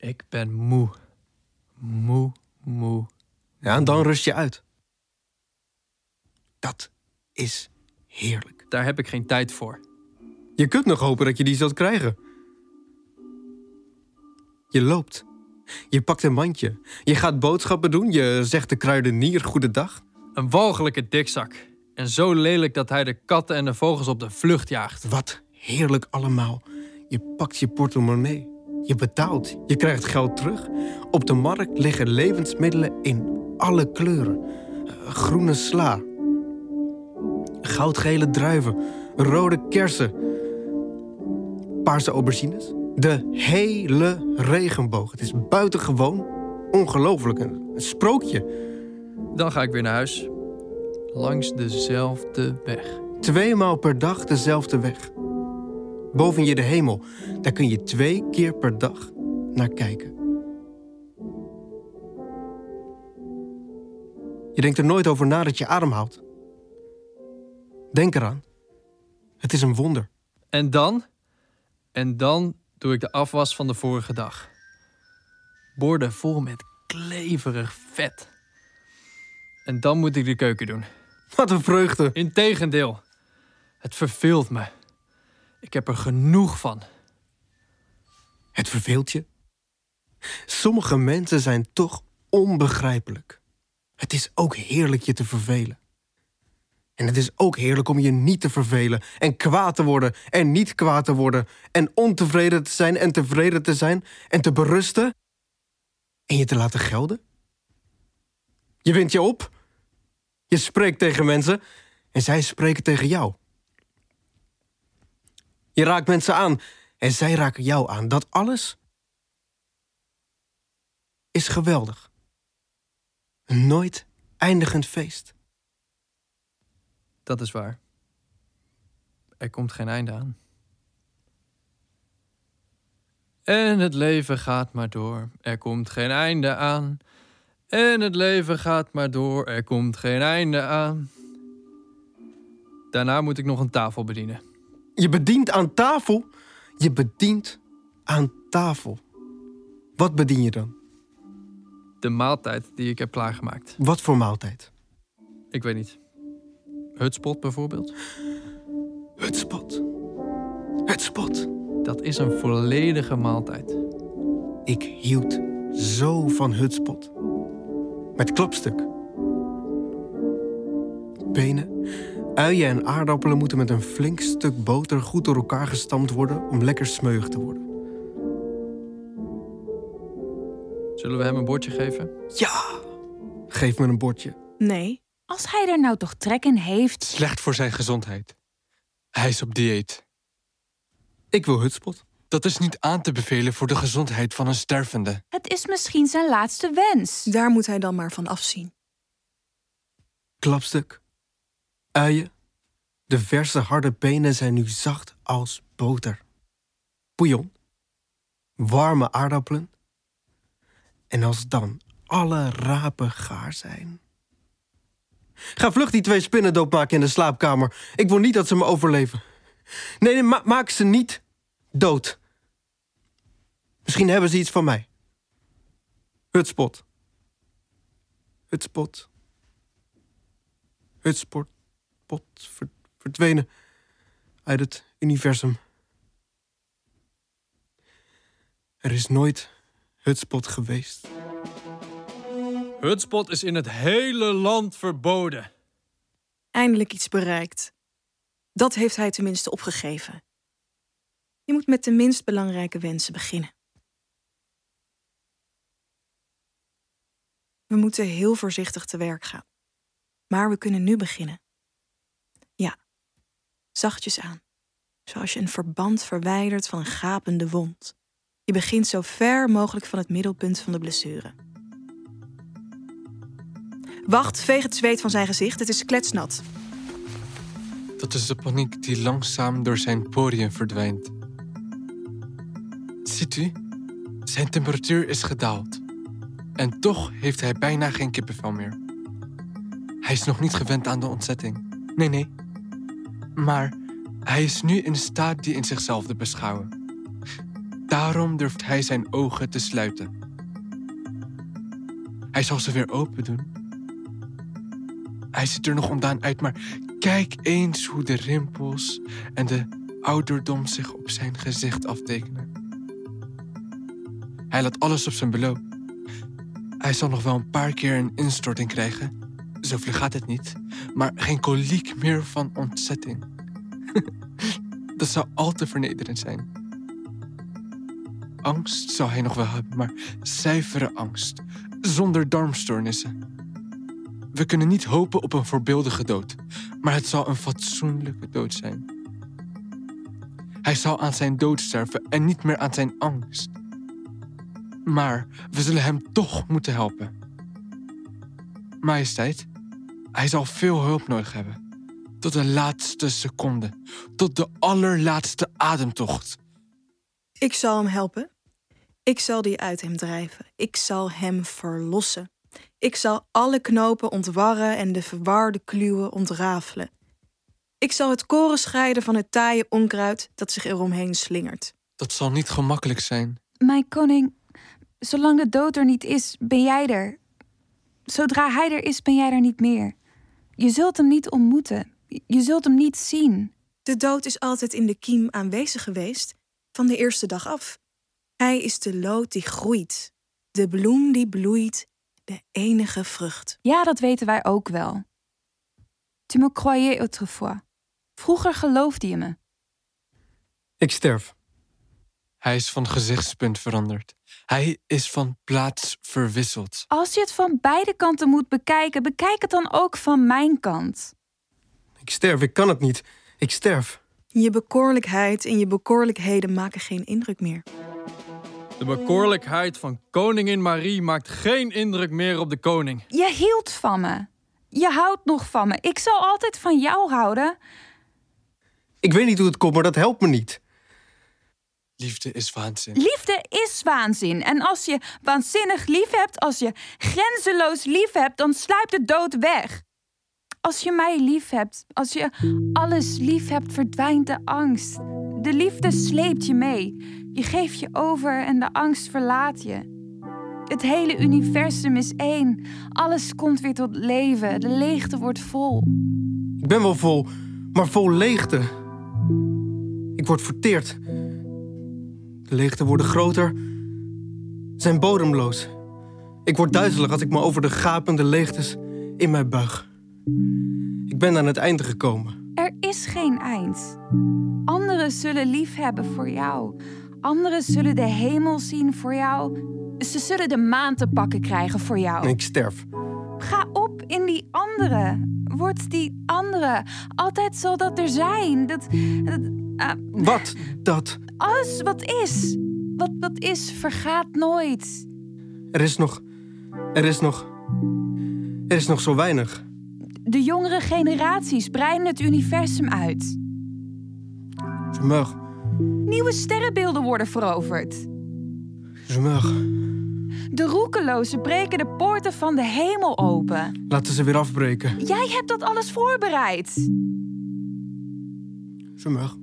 Ik ben moe. Moe, moe.
Ja, en dan rust je uit. Dat is heerlijk.
Daar heb ik geen tijd voor.
Je kunt nog hopen dat je die zult krijgen. Je loopt. Je pakt een mandje. Je gaat boodschappen doen. Je zegt de kruidenier goedendag.
Een walgelijke dikzak. En zo lelijk dat hij de katten en de vogels op de vlucht jaagt.
Wat heerlijk allemaal. Je pakt je portemonnee. Je betaalt. Je krijgt geld terug. Op de markt liggen levensmiddelen in alle kleuren. Eh, Groene sla. Goudgele druiven. Rode kersen. Paarse aubergines. De hele regenboog. Het is buitengewoon ongelooflijk. Een een sprookje.
Dan ga ik weer naar huis. Langs dezelfde weg.
Tweemaal per dag dezelfde weg. Boven je de hemel. Daar kun je twee keer per dag naar kijken. Je denkt er nooit over na dat je ademhoudt. Denk eraan. Het is een wonder.
En dan? En dan doe ik de afwas van de vorige dag. Borden vol met kleverig vet. En dan moet ik de keuken doen.
Wat een vreugde.
Integendeel. Het verveelt me. Ik heb er genoeg van.
Het verveelt je. Sommige mensen zijn toch onbegrijpelijk. Het is ook heerlijk je te vervelen. En het is ook heerlijk om je niet te vervelen en kwaad te worden en niet kwaad te worden en ontevreden te zijn en tevreden te zijn en te berusten en je te laten gelden. Je wint je op. Je spreekt tegen mensen en zij spreken tegen jou. Je raakt mensen aan en zij raken jou aan. Dat alles is geweldig. Een nooit eindigend feest.
Dat is waar. Er komt geen einde aan. En het leven gaat maar door. Er komt geen einde aan. En het leven gaat maar door. Er komt geen einde aan. Daarna moet ik nog een tafel bedienen.
Je bedient aan tafel. Je bedient aan tafel. Wat bedien je dan?
De maaltijd die ik heb klaargemaakt.
Wat voor maaltijd?
Ik weet niet. Hutspot bijvoorbeeld.
Het spot. Het spot.
Dat is een volledige maaltijd.
Ik hield zo van hutspot. Met klapstuk. Benen, uien en aardappelen moeten met een flink stuk boter goed door elkaar gestampt worden om lekker smeuig te worden.
Zullen we hem een bordje geven?
Ja! Geef me een bordje.
Nee.
Als hij er nou toch trek in heeft.
Slecht voor zijn gezondheid. Hij is op dieet.
Ik wil hutspot.
Dat is niet aan te bevelen voor de gezondheid van een stervende.
Het is misschien zijn laatste wens.
Daar moet hij dan maar van afzien.
Klapstuk. Uien. De verse harde benen zijn nu zacht als boter. Bouillon. Warme aardappelen. En als dan alle rapen gaar zijn. Ga vlug die twee spinnen doodmaken in de slaapkamer. Ik wil niet dat ze me overleven. Nee, nee ma- maak ze niet dood. Misschien hebben ze iets van mij. Hutspot. Hutspot. Hutspot. Pot. ver- verdwenen uit het universum. Er is nooit hutspot geweest.
Hutspot is in het hele land verboden.
Eindelijk iets bereikt. Dat heeft hij tenminste opgegeven. Je moet met de minst belangrijke wensen beginnen. We moeten heel voorzichtig te werk gaan. Maar we kunnen nu beginnen. Zachtjes aan. Zoals je een verband verwijdert van een gapende wond. Je begint zo ver mogelijk van het middelpunt van de blessure. Wacht, veeg het zweet van zijn gezicht. Het is kletsnat.
Dat is de paniek die langzaam door zijn poriën verdwijnt. Ziet u? Zijn temperatuur is gedaald. En toch heeft hij bijna geen kippenvel meer. Hij is nog niet gewend aan de ontzetting. Nee, nee. Maar hij is nu in staat die in zichzelf te beschouwen. Daarom durft hij zijn ogen te sluiten. Hij zal ze weer open doen. Hij ziet er nog ondaan uit, maar kijk eens hoe de rimpels en de ouderdom zich op zijn gezicht aftekenen. Hij laat alles op zijn beloop. Hij zal nog wel een paar keer een instorting krijgen. Zo vlug gaat het niet. Maar geen koliek meer van ontzetting. [laughs] Dat zou al te vernederend zijn. Angst zal hij nog wel hebben, maar zuivere angst. Zonder darmstoornissen. We kunnen niet hopen op een voorbeeldige dood, maar het zal een fatsoenlijke dood zijn. Hij zal aan zijn dood sterven en niet meer aan zijn angst. Maar we zullen hem toch moeten helpen. Majesteit, hij zal veel hulp nodig hebben. Tot de laatste seconde. Tot de allerlaatste ademtocht.
Ik zal hem helpen. Ik zal die uit hem drijven. Ik zal hem verlossen. Ik zal alle knopen ontwarren en de verwarde kluwen ontrafelen. Ik zal het koren scheiden van het taaie onkruid dat zich eromheen slingert.
Dat zal niet gemakkelijk zijn.
Mijn koning, zolang de dood er niet is, ben jij er. Zodra hij er is, ben jij er niet meer. Je zult hem niet ontmoeten. Je zult hem niet zien.
De dood is altijd in de kiem aanwezig geweest, van de eerste dag af. Hij is de lood die groeit, de bloem die bloeit, de enige vrucht.
Ja, dat weten wij ook wel. Tu me croyais autrefois. Vroeger geloofde je me.
Ik sterf.
Hij is van gezichtspunt veranderd. Hij is van plaats verwisseld.
Als je het van beide kanten moet bekijken, bekijk het dan ook van mijn kant.
Ik sterf, ik kan het niet. Ik sterf.
Je bekoorlijkheid en je bekoorlijkheden maken geen indruk meer.
De bekoorlijkheid van koningin Marie maakt geen indruk meer op de koning.
Je hield van me. Je houdt nog van me. Ik zal altijd van jou houden.
Ik weet niet hoe het komt, maar dat helpt me niet.
Liefde is waanzin.
Liefde is waanzin. En als je waanzinnig lief hebt, als je grenzeloos lief hebt, dan sluipt de dood weg. Als je mij lief hebt, als je alles lief hebt, verdwijnt de angst. De liefde sleept je mee. Je geeft je over en de angst verlaat je. Het hele universum is één. Alles komt weer tot leven. De leegte wordt vol.
Ik ben wel vol, maar vol leegte. Ik word verteerd. De leegte worden groter, zijn bodemloos. Ik word duizelig als ik me over de gapende leegtes in mij buig. Ik ben aan het einde gekomen.
Er is geen eind. Anderen zullen lief hebben voor jou. Anderen zullen de hemel zien voor jou. Ze zullen de maan te pakken krijgen voor jou.
Ik sterf.
Ga op in die andere. Word die andere. Altijd zal dat er zijn. Dat, dat, ah,
Wat? Dat.
alles wat is. Wat, wat is, vergaat nooit.
Er is nog. Er is nog. Er is nog zo weinig.
De jongere generaties breiden het universum uit.
Meurs.
Nieuwe sterrenbeelden worden veroverd.
Meurs.
De roekelozen breken de poorten van de hemel open.
Laten ze weer afbreken.
Jij hebt dat alles voorbereid.
Meurs.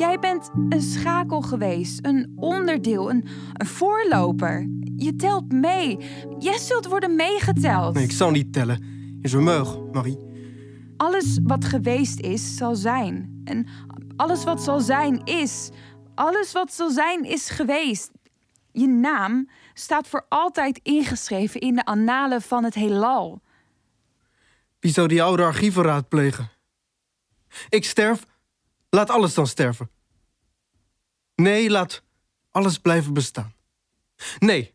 Jij bent een schakel geweest, een onderdeel, een, een voorloper. Je telt mee. Jij zult worden meegeteld.
Nee, ik zal niet tellen. Je meurs, Marie.
Alles wat geweest is, zal zijn. En alles wat zal zijn, is. Alles wat zal zijn, is geweest. Je naam staat voor altijd ingeschreven in de annalen van het heelal.
Wie zou die oude archieven raadplegen? Ik sterf. Laat alles dan sterven. Nee, laat alles blijven bestaan. Nee.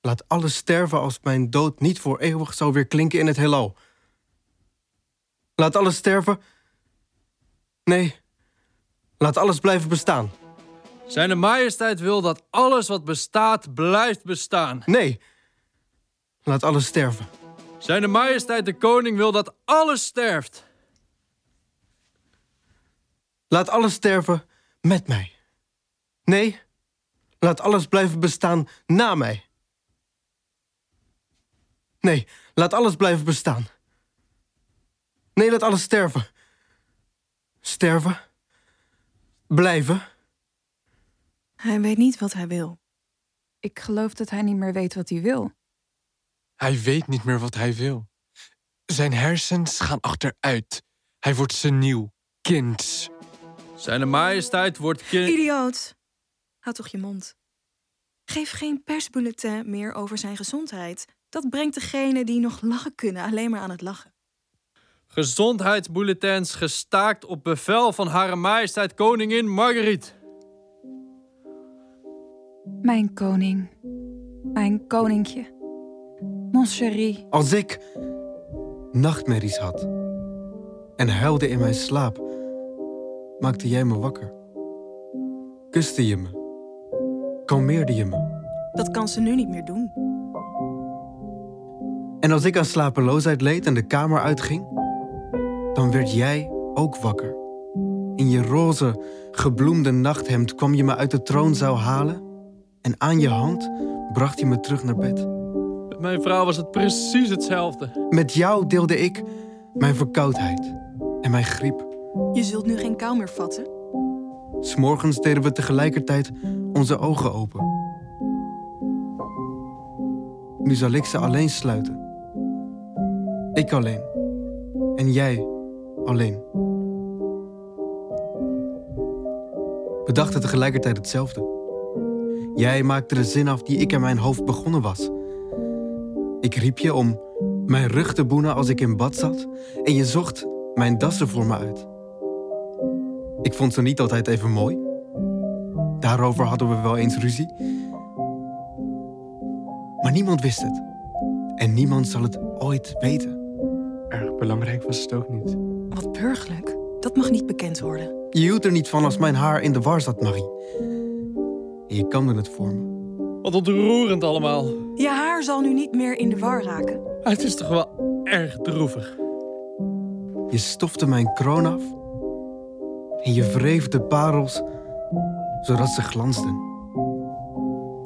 Laat alles sterven als mijn dood niet voor eeuwig zou weer klinken in het heelal. Laat alles sterven. Nee. Laat alles blijven bestaan.
Zijn majesteit wil dat alles wat bestaat blijft bestaan.
Nee. Laat alles sterven.
Zijn majesteit de koning wil dat alles sterft.
Laat alles sterven met mij. Nee, laat alles blijven bestaan na mij. Nee, laat alles blijven bestaan. Nee, laat alles sterven. Sterven. Blijven.
Hij weet niet wat hij wil.
Ik geloof dat hij niet meer weet wat hij wil.
Hij weet niet meer wat hij wil. Zijn hersens gaan achteruit. Hij wordt seniel, kind.
Zijn majesteit wordt kind...
Idioot. Houd toch je mond. Geef geen persbulletin meer over zijn gezondheid. Dat brengt degene die nog lachen kunnen alleen maar aan het lachen.
Gezondheidsbulletins gestaakt op bevel van Hare Majesteit Koningin Marguerite.
Mijn koning. Mijn koninkje. Mon chéri.
Als ik nachtmerries had en huilde in mijn slaap, maakte jij me wakker. Kuste je me. Kalmeerde je me.
Dat kan ze nu niet meer doen.
En als ik aan slapeloosheid leed en de kamer uitging, dan werd jij ook wakker. In je roze, gebloemde nachthemd kwam je me uit de troonzaal halen en aan je hand bracht je me terug naar bed.
Met mijn vrouw was het precies hetzelfde.
Met jou deelde ik mijn verkoudheid en mijn griep.
Je zult nu geen kou meer vatten.
S'morgens deden we tegelijkertijd onze ogen open. Nu zal ik ze alleen sluiten. Ik alleen. En jij alleen. We dachten tegelijkertijd hetzelfde. Jij maakte de zin af die ik in mijn hoofd begonnen was. Ik riep je om mijn rug te boenen als ik in bad zat en je zocht mijn dassen voor me uit. Ik vond ze niet altijd even mooi. Daarover hadden we wel eens ruzie. Maar niemand wist het. En niemand zal het ooit weten.
Erg belangrijk was het ook niet.
Wat burgerlijk. Dat mag niet bekend worden.
Je hield er niet van als mijn haar in de war zat, Marie. En je kamde het voor me.
Wat ontroerend allemaal.
Je haar zal nu niet meer in de war raken.
Het is toch wel erg droevig.
Je stofte mijn kroon af. En je wreef de parels zodat ze glansden.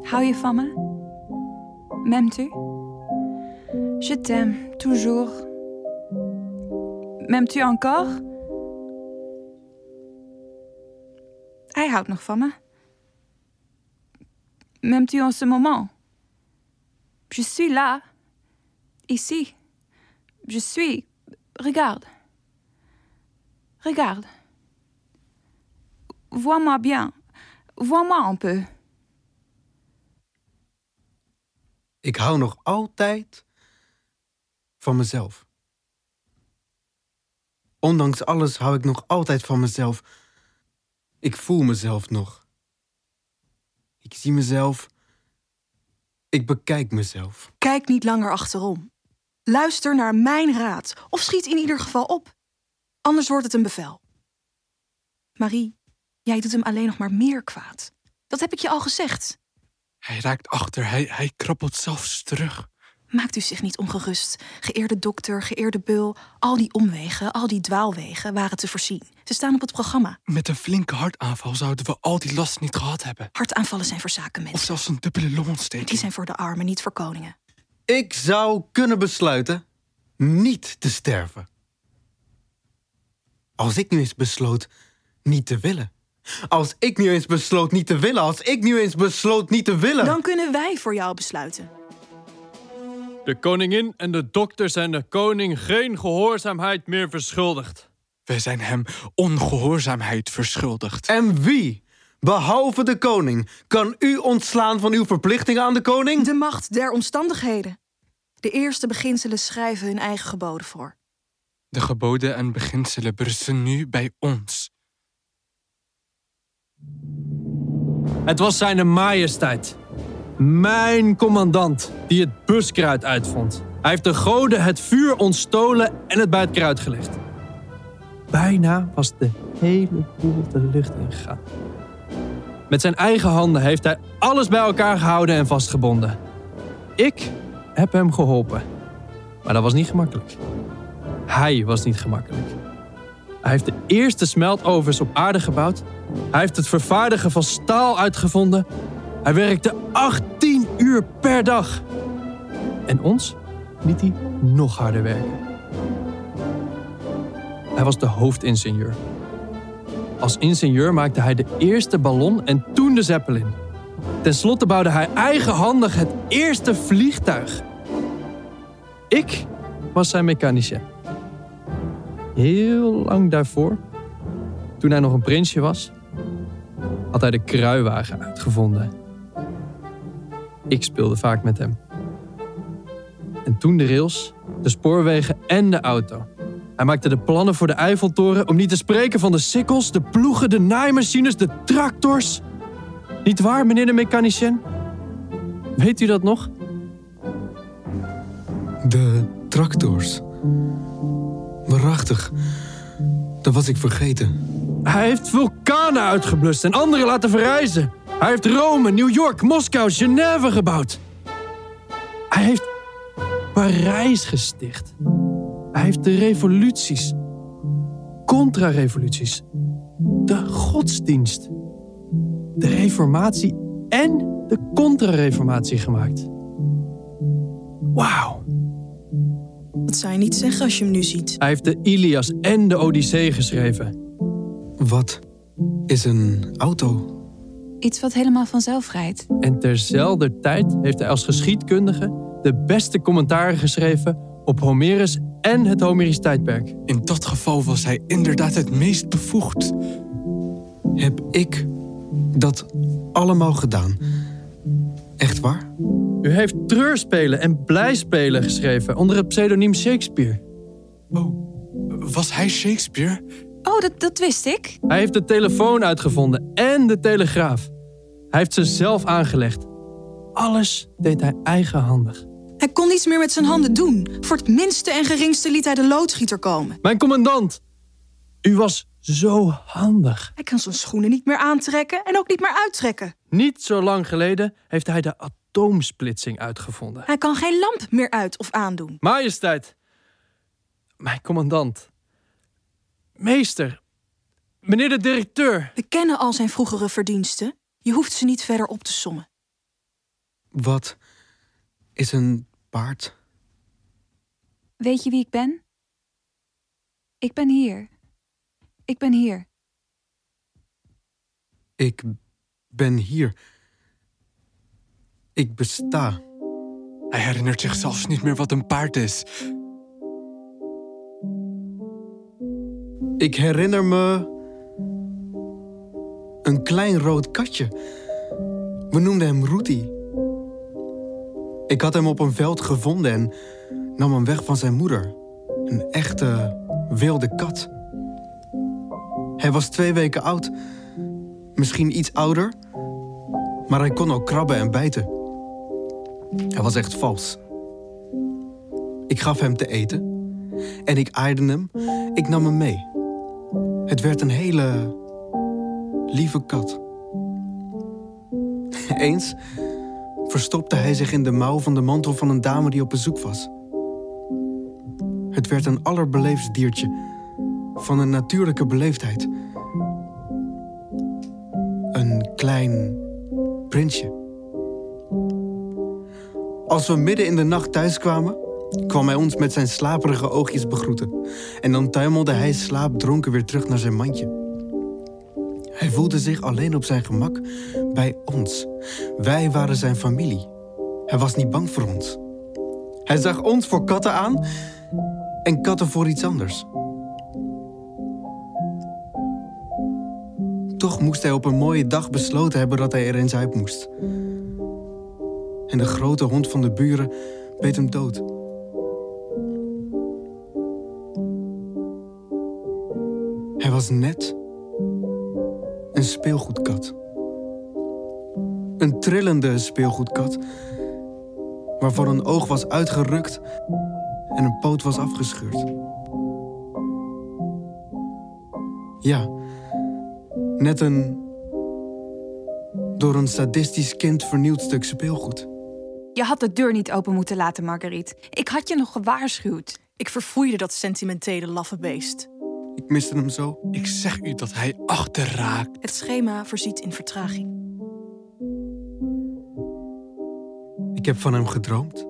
Hou je van me? M'aimes-tu? Je t'aime, toujours. M'aimes-tu encore? Hij houdt nog van me. M'aimes-tu en ce moment? Je suis là. Ici. Je suis. Regarde. Regarde. Vois-moi bien. Vois-moi un peu.
Ik hou nog altijd van mezelf. Ondanks alles hou ik nog altijd van mezelf. Ik voel mezelf nog. Ik zie mezelf. Ik bekijk mezelf.
Kijk niet langer achterom. Luister naar mijn raad of schiet in ieder geval op. Anders wordt het een bevel. Marie, jij doet hem alleen nog maar meer kwaad. Dat heb ik je al gezegd.
Hij raakt achter, hij, hij krabbelt zelfs terug.
Maakt u zich niet ongerust. Geëerde dokter, geëerde beul, al die omwegen, al die dwaalwegen waren te voorzien. Ze staan op het programma.
Met een flinke hartaanval zouden we al die last niet gehad hebben.
Hartaanvallen zijn voor zaken
Of zelfs een dubbele longontsteking.
Die zijn voor de armen, niet voor koningen.
Ik zou kunnen besluiten niet te sterven. Als ik nu eens besloot niet te willen. Als ik nu eens besloot niet te willen. Als ik nu eens besloot niet te willen.
Dan kunnen wij voor jou besluiten.
De koningin en de dokter zijn de koning geen gehoorzaamheid meer verschuldigd.
Wij zijn hem ongehoorzaamheid verschuldigd.
En wie, behalve de koning, kan u ontslaan van uw verplichtingen aan de koning?
De macht der omstandigheden. De eerste beginselen schrijven hun eigen geboden voor.
De geboden en beginselen berusten nu bij ons.
Het was zijn majesteit. Mijn commandant die het buskruid uitvond. Hij heeft de goden het vuur ontstolen en het bij het kruid gelegd. Bijna was de hele boel de lucht ingegaan. Met zijn eigen handen heeft hij alles bij elkaar gehouden en vastgebonden. Ik heb hem geholpen. Maar dat was niet gemakkelijk. Hij was niet gemakkelijk. Hij heeft de eerste smeltovens op aarde gebouwd. Hij heeft het vervaardigen van staal uitgevonden. Hij werkte 18 uur per dag. En ons liet hij nog harder werken. Hij was de hoofdingenieur. Als ingenieur maakte hij de eerste ballon en toen de Zeppelin. Ten slotte bouwde hij eigenhandig het eerste vliegtuig. Ik was zijn mechanicien. Heel lang daarvoor, toen hij nog een prinsje was, had hij de kruiwagen uitgevonden. Ik speelde vaak met hem. En toen de rails, de spoorwegen en de auto. Hij maakte de plannen voor de Eiffeltoren om niet te spreken van de sikkels, de ploegen, de naaimachines, de tractors. Niet waar, meneer de mechanicien? Weet u dat nog?
De tractors. Waarachtig. Dat was ik vergeten.
Hij heeft vulkanen uitgeblust en anderen laten verrijzen. Hij heeft Rome, New York, Moskou, Genève gebouwd. Hij heeft Parijs gesticht. Hij heeft de revoluties, contra-revoluties, de godsdienst, de reformatie en de contra-reformatie gemaakt. Wauw.
Dat zou je niet zeggen als je hem nu ziet.
Hij heeft de Ilias en de Odyssee geschreven.
Wat is een auto?
Iets wat helemaal vanzelf rijdt.
En terzelfde tijd heeft hij als geschiedkundige de beste commentaren geschreven op Homerus en het Homerisch tijdperk.
In dat geval was hij inderdaad het meest bevoegd.
Heb ik dat allemaal gedaan? Echt waar?
U heeft treurspelen en blijspelen geschreven onder het pseudoniem Shakespeare.
Oh, was hij Shakespeare?
Oh, dat, dat wist ik.
Hij heeft de telefoon uitgevonden en de telegraaf. Hij heeft ze zelf aangelegd. Alles deed hij eigenhandig.
Hij kon niets meer met zijn handen doen. Voor het minste en geringste liet hij de loodgieter komen.
Mijn commandant, u was zo handig.
Hij kan zijn schoenen niet meer aantrekken en ook niet meer uittrekken.
Niet zo lang geleden heeft hij de atoomsplitsing uitgevonden.
Hij kan geen lamp meer uit of aandoen.
Majesteit, mijn commandant, meester, meneer de directeur.
We kennen al zijn vroegere verdiensten. Je hoeft ze niet verder op te sommen.
Wat is een paard?
Weet je wie ik ben? Ik ben hier. Ik ben hier.
Ik ben hier. Ik besta.
Hij herinnert zich zelfs niet meer wat een paard is.
Ik herinner me. een klein rood katje. We noemden hem Roetie. Ik had hem op een veld gevonden en nam hem weg van zijn moeder. Een echte wilde kat. Hij was twee weken oud. Misschien iets ouder. Maar hij kon ook krabben en bijten. Hij was echt vals. Ik gaf hem te eten. En ik aaide hem. Ik nam hem mee. Het werd een hele lieve kat. Eens verstopte hij zich in de mouw van de mantel van een dame die op bezoek was. Het werd een allerbeleefdst diertje van een natuurlijke beleefdheid. Een klein prinsje. Als we midden in de nacht thuiskwamen, kwam hij ons met zijn slaperige oogjes begroeten. En dan tuimelde hij slaapdronken weer terug naar zijn mandje. Hij voelde zich alleen op zijn gemak bij ons. Wij waren zijn familie. Hij was niet bang voor ons. Hij zag ons voor katten aan en katten voor iets anders. Toch moest hij op een mooie dag besloten hebben dat hij er eens uit moest. En de grote hond van de buren beet hem dood. Was net een speelgoedkat. Een trillende speelgoedkat, waarvan een oog was uitgerukt en een poot was afgescheurd. Ja, net een door een sadistisch kind vernieuwd stuk speelgoed.
Je had de deur niet open moeten laten, Marguerite. Ik had je nog gewaarschuwd.
Ik verfoeide dat sentimentele laffe beest.
Ik miste hem zo.
Ik zeg u dat hij achterraakt.
Het schema voorziet in vertraging.
Ik heb van hem gedroomd.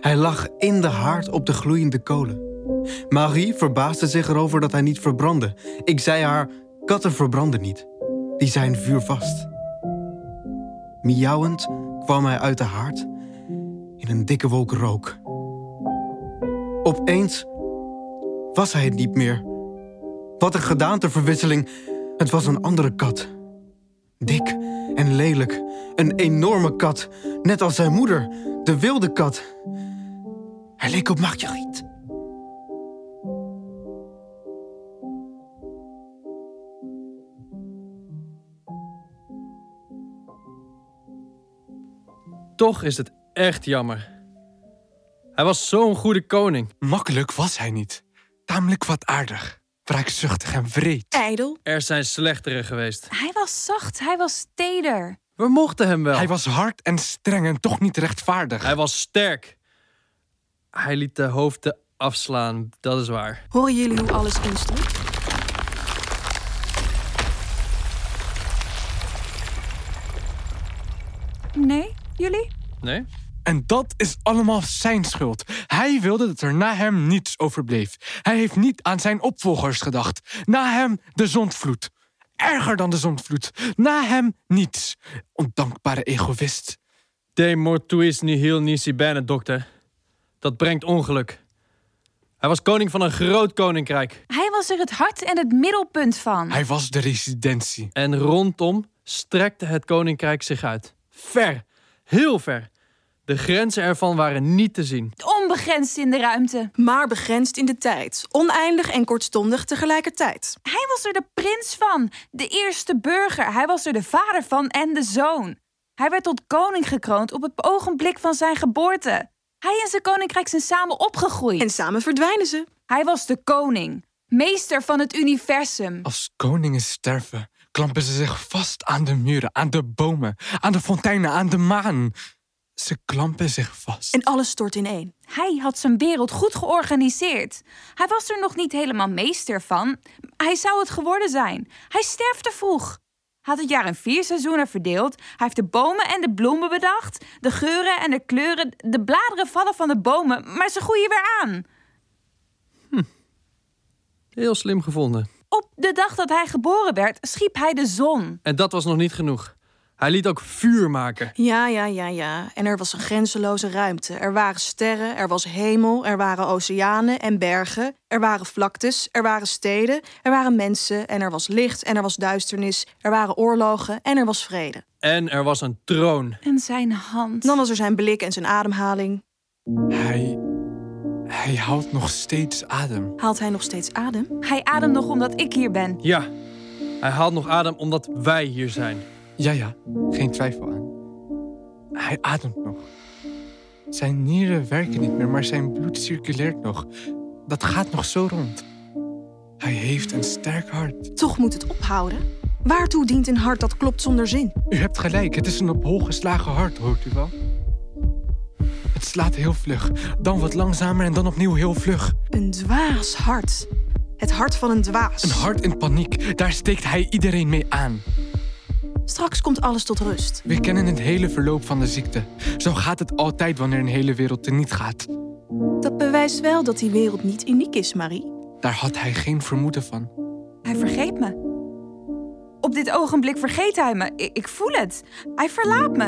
Hij lag in de haard op de gloeiende kolen. Marie verbaasde zich erover dat hij niet verbrandde. Ik zei haar, katten verbranden niet. Die zijn vuurvast. Miauwend kwam hij uit de haard in een dikke wolk rook. Opeens was hij het niet meer. Wat een gedaanteverwisseling. Het was een andere kat. Dik en lelijk. Een enorme kat. Net als zijn moeder, de wilde kat. Hij leek op Marguerite.
Toch is het echt jammer. Hij was zo'n goede koning.
Makkelijk was hij niet. Tamelijk wat aardig. Wraakzuchtig en wreed.
Ijdel.
Er zijn slechtere geweest.
Hij was zacht, hij was teder.
We mochten hem wel.
Hij was hard en streng en toch niet rechtvaardig.
Hij was sterk. Hij liet de hoofden afslaan, dat is waar.
Horen jullie hoe alles instond?
Nee, jullie?
Nee?
En dat is allemaal zijn schuld. Hij wilde dat er na hem niets overbleef. Hij heeft niet aan zijn opvolgers gedacht. Na hem de zondvloed. Erger dan de zondvloed. Na hem niets. Ondankbare egoïst.
De mortuis nihil nisi bene, dokter. Dat brengt ongeluk. Hij was koning van een groot koninkrijk.
Hij was er het hart en het middelpunt van.
Hij was de residentie.
En rondom strekte het koninkrijk zich uit. Ver, heel ver. De grenzen ervan waren niet te zien.
Onbegrensd in de ruimte.
Maar begrensd in de tijd. Oneindig en kortstondig tegelijkertijd.
Hij was er de prins van, de eerste burger. Hij was er de vader van en de zoon. Hij werd tot koning gekroond op het ogenblik van zijn geboorte. Hij en zijn koninkrijk zijn samen opgegroeid.
En samen verdwijnen ze.
Hij was de koning, meester van het universum.
Als koningen sterven, klampen ze zich vast aan de muren, aan de bomen, aan de fonteinen, aan de maan. Ze klampen zich vast.
En alles stort ineen.
Hij had zijn wereld goed georganiseerd. Hij was er nog niet helemaal meester van. Hij zou het geworden zijn. Hij sterfte vroeg. Hij had het jaar in vier seizoenen verdeeld. Hij heeft de bomen en de bloemen bedacht. De geuren en de kleuren. De bladeren vallen van de bomen, maar ze groeien weer aan.
Heel slim gevonden.
Op de dag dat hij geboren werd, schiep hij de zon.
En dat was nog niet genoeg. Hij liet ook vuur maken.
Ja, ja, ja, ja. En er was een grenzeloze ruimte. Er waren sterren, er was hemel, er waren oceanen en bergen. Er waren vlaktes, er waren steden, er waren mensen en er was licht en er was duisternis. Er waren oorlogen en er was vrede.
En er was een troon.
En zijn hand.
Dan was er zijn blik en zijn ademhaling.
Hij. Hij houdt nog steeds adem.
Haalt hij nog steeds adem?
Hij ademt nog omdat ik hier ben.
Ja, hij haalt nog adem omdat wij hier zijn.
Ja, ja, geen twijfel aan. Hij ademt nog. Zijn nieren werken niet meer, maar zijn bloed circuleert nog. Dat gaat nog zo rond. Hij heeft een sterk hart.
Toch moet het ophouden. Waartoe dient een hart dat klopt zonder zin?
U hebt gelijk, het is een op hol geslagen hart, hoort u wel? Het slaat heel vlug, dan wat langzamer en dan opnieuw heel vlug.
Een dwaas hart. Het hart van een dwaas.
Een hart in paniek, daar steekt hij iedereen mee aan.
Straks komt alles tot rust.
We kennen het hele verloop van de ziekte. Zo gaat het altijd wanneer een hele wereld teniet gaat.
Dat bewijst wel dat die wereld niet uniek is, Marie.
Daar had hij geen vermoeden van.
Hij vergeet me. Op dit ogenblik vergeet hij me. Ik, ik voel het. Hij verlaat me.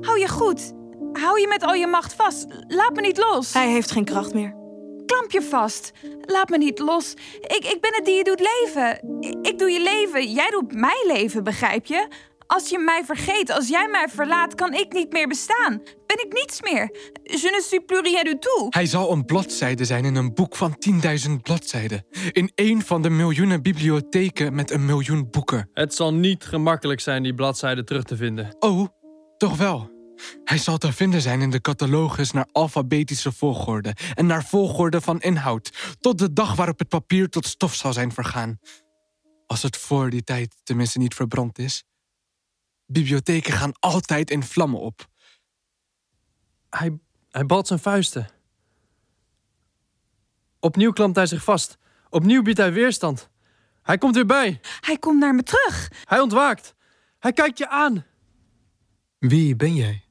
Hou je goed. Hou je met al je macht vast. Laat me niet los.
Hij heeft geen kracht meer.
Klamp je vast. Laat me niet los. Ik, ik ben het die je doet leven. Ik, ik doe je leven. Jij doet mij leven, begrijp je? Als je mij vergeet, als jij mij verlaat, kan ik niet meer bestaan. Ben ik niets meer. Je ne suis plus rien du tout.
Hij zal een bladzijde zijn in een boek van 10.000 bladzijden. In één van de miljoenen bibliotheken met een miljoen boeken.
Het zal niet gemakkelijk zijn die bladzijden terug te vinden.
Oh, toch wel. Hij zal te vinden zijn in de catalogus naar alfabetische volgorde en naar volgorde van inhoud, tot de dag waarop het papier tot stof zal zijn vergaan. Als het voor die tijd tenminste niet verbrand is. Bibliotheken gaan altijd in vlammen op.
Hij, hij balt zijn vuisten. Opnieuw klampt hij zich vast. Opnieuw biedt hij weerstand. Hij komt weer bij.
Hij komt naar me terug.
Hij ontwaakt. Hij kijkt je aan.
Wie ben jij?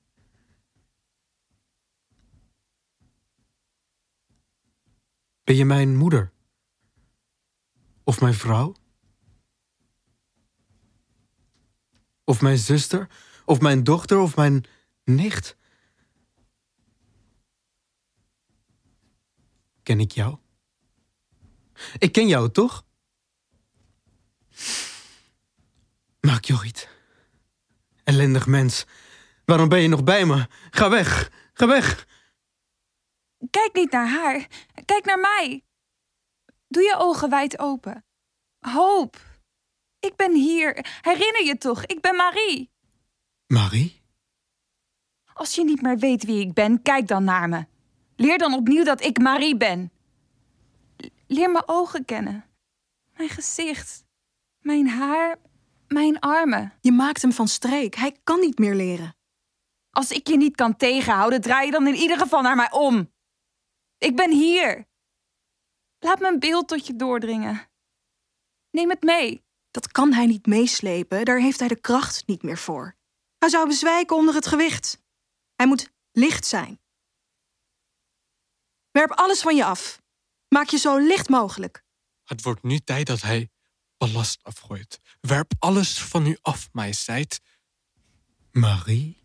Ben je mijn moeder? Of mijn vrouw? Of mijn zuster? Of mijn dochter? Of mijn nicht? Ken ik jou? Ik ken jou, toch? Maak Jorrit. Ellendig mens. Waarom ben je nog bij me? Ga weg. Ga weg.
Kijk niet naar haar. Kijk naar mij. Doe je ogen wijd open. Hoop. Ik ben hier. Herinner je toch? Ik ben Marie.
Marie?
Als je niet meer weet wie ik ben, kijk dan naar me. Leer dan opnieuw dat ik Marie ben. Leer mijn ogen kennen. Mijn gezicht. Mijn haar. Mijn armen.
Je maakt hem van streek. Hij kan niet meer leren.
Als ik je niet kan tegenhouden, draai je dan in ieder geval naar mij om. Ik ben hier. Laat mijn beeld tot je doordringen. Neem het mee.
Dat kan hij niet meeslepen. Daar heeft hij de kracht niet meer voor. Hij zou bezwijken onder het gewicht. Hij moet licht zijn. Werp alles van je af. Maak je zo licht mogelijk.
Het wordt nu tijd dat hij ballast afgooit. Werp alles van u af, majesteit. Marie?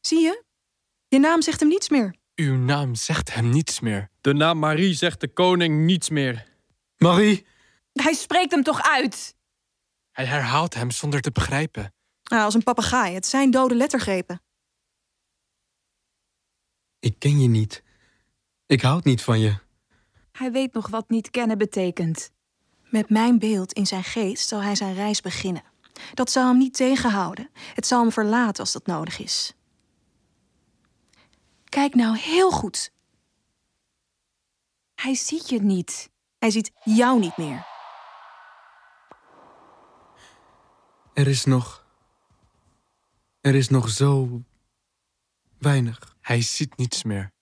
Zie je? Je naam zegt hem niets meer.
Uw naam zegt hem niets meer.
De naam Marie zegt de koning niets meer.
Marie?
Hij spreekt hem toch uit.
Hij herhaalt hem zonder te begrijpen.
Ah, als een papegaai. Het zijn dode lettergrepen.
Ik ken je niet. Ik houd niet van je.
Hij weet nog wat niet kennen betekent.
Met mijn beeld in zijn geest zal hij zijn reis beginnen. Dat zal hem niet tegenhouden. Het zal hem verlaten als dat nodig is. Kijk nou heel goed.
Hij ziet je niet.
Hij ziet jou niet meer.
Er is nog. Er is nog zo. weinig. Hij ziet niets meer.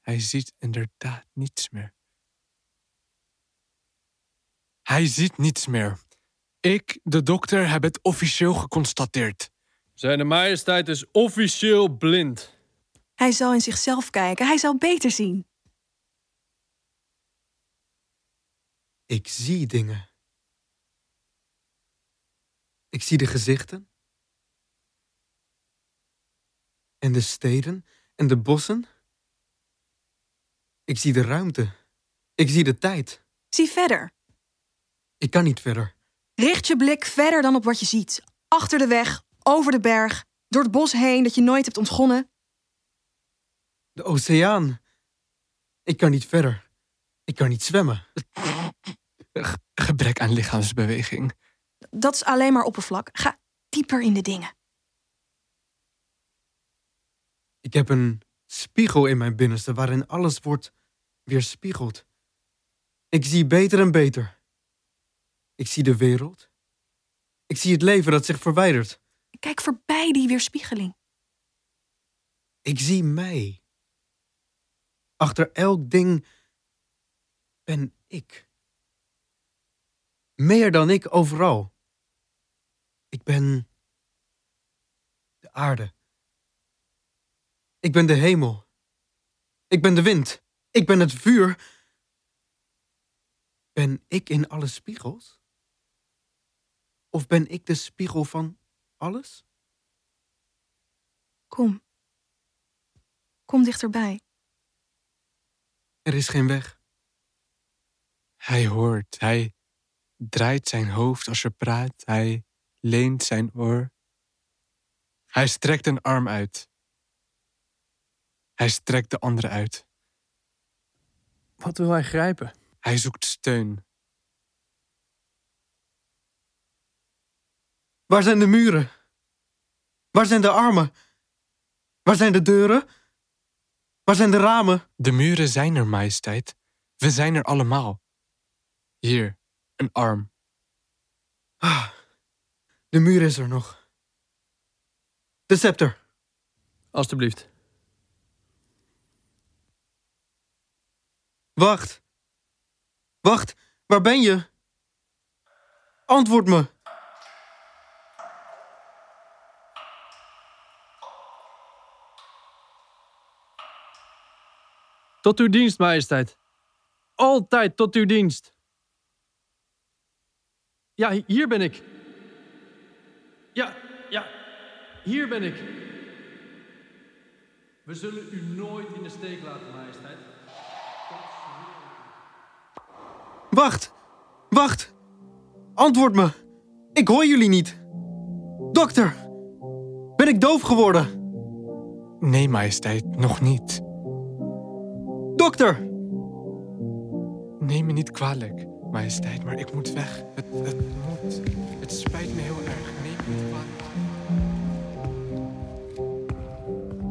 Hij ziet inderdaad niets meer. Hij ziet niets meer. Ik, de dokter, heb het officieel geconstateerd.
Zijn majesteit is officieel blind.
Hij zal in zichzelf kijken. Hij zal beter zien.
Ik zie dingen. Ik zie de gezichten. En de steden en de bossen. Ik zie de ruimte. Ik zie de tijd.
Zie verder.
Ik kan niet verder.
Richt je blik verder dan op wat je ziet. Achter de weg, over de berg, door het bos heen dat je nooit hebt ontgonnen.
De oceaan. Ik kan niet verder. Ik kan niet zwemmen. Gebrek aan lichaamsbeweging.
Dat is alleen maar oppervlak. Ga dieper in de dingen.
Ik heb een spiegel in mijn binnenste waarin alles wordt weerspiegeld. Ik zie beter en beter. Ik zie de wereld. Ik zie het leven dat zich verwijdert.
Kijk voorbij die weerspiegeling.
Ik zie mij. Achter elk ding ben ik. Meer dan ik overal. Ik ben de aarde. Ik ben de hemel. Ik ben de wind. Ik ben het vuur. Ben ik in alle spiegels? Of ben ik de spiegel van alles?
Kom. Kom dichterbij.
Er is geen weg. Hij hoort, hij draait zijn hoofd als je praat, hij leent zijn oor. Hij strekt een arm uit. Hij strekt de andere uit.
Wat wil hij grijpen?
Hij zoekt steun. Waar zijn de muren? Waar zijn de armen? Waar zijn de deuren? Waar zijn de ramen? De muren zijn er, majesteit. We zijn er allemaal. Hier, een arm. Ah, de muur is er nog.
De scepter.
Alsjeblieft.
Wacht. Wacht, waar ben je? Antwoord me.
Tot uw dienst, majesteit. Altijd tot uw dienst. Ja, hi- hier ben ik. Ja, ja, hier ben ik. We zullen u nooit in de steek laten, majesteit.
Wacht. Wacht. Antwoord me. Ik hoor jullie niet. Dokter. Ben ik doof geworden?
Nee, majesteit, nog niet.
Dokter.
Neem me niet kwalijk, majesteit, maar ik moet weg. Het, het moet. Het spijt me heel erg. Neem me niet kwalijk.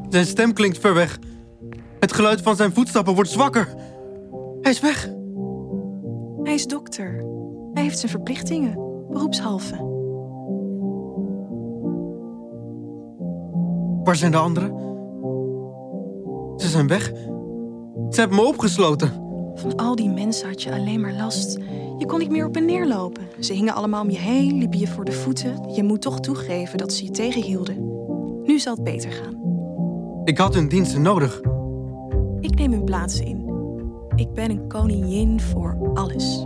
Zijn stem klinkt ver weg. Het geluid van zijn voetstappen wordt zwakker. Hij is weg.
Hij is dokter. Hij heeft zijn verplichtingen, beroepshalve.
Waar zijn de anderen? Ze zijn weg. Ze hebben me opgesloten.
Van al die mensen had je alleen maar last. Je kon niet meer op en neer lopen. Ze hingen allemaal om je heen, liepen je voor de voeten. Je moet toch toegeven dat ze je tegenhielden. Nu zal het beter gaan.
Ik had hun diensten nodig.
Ik neem hun plaats in. Ik ben een koningin voor alles.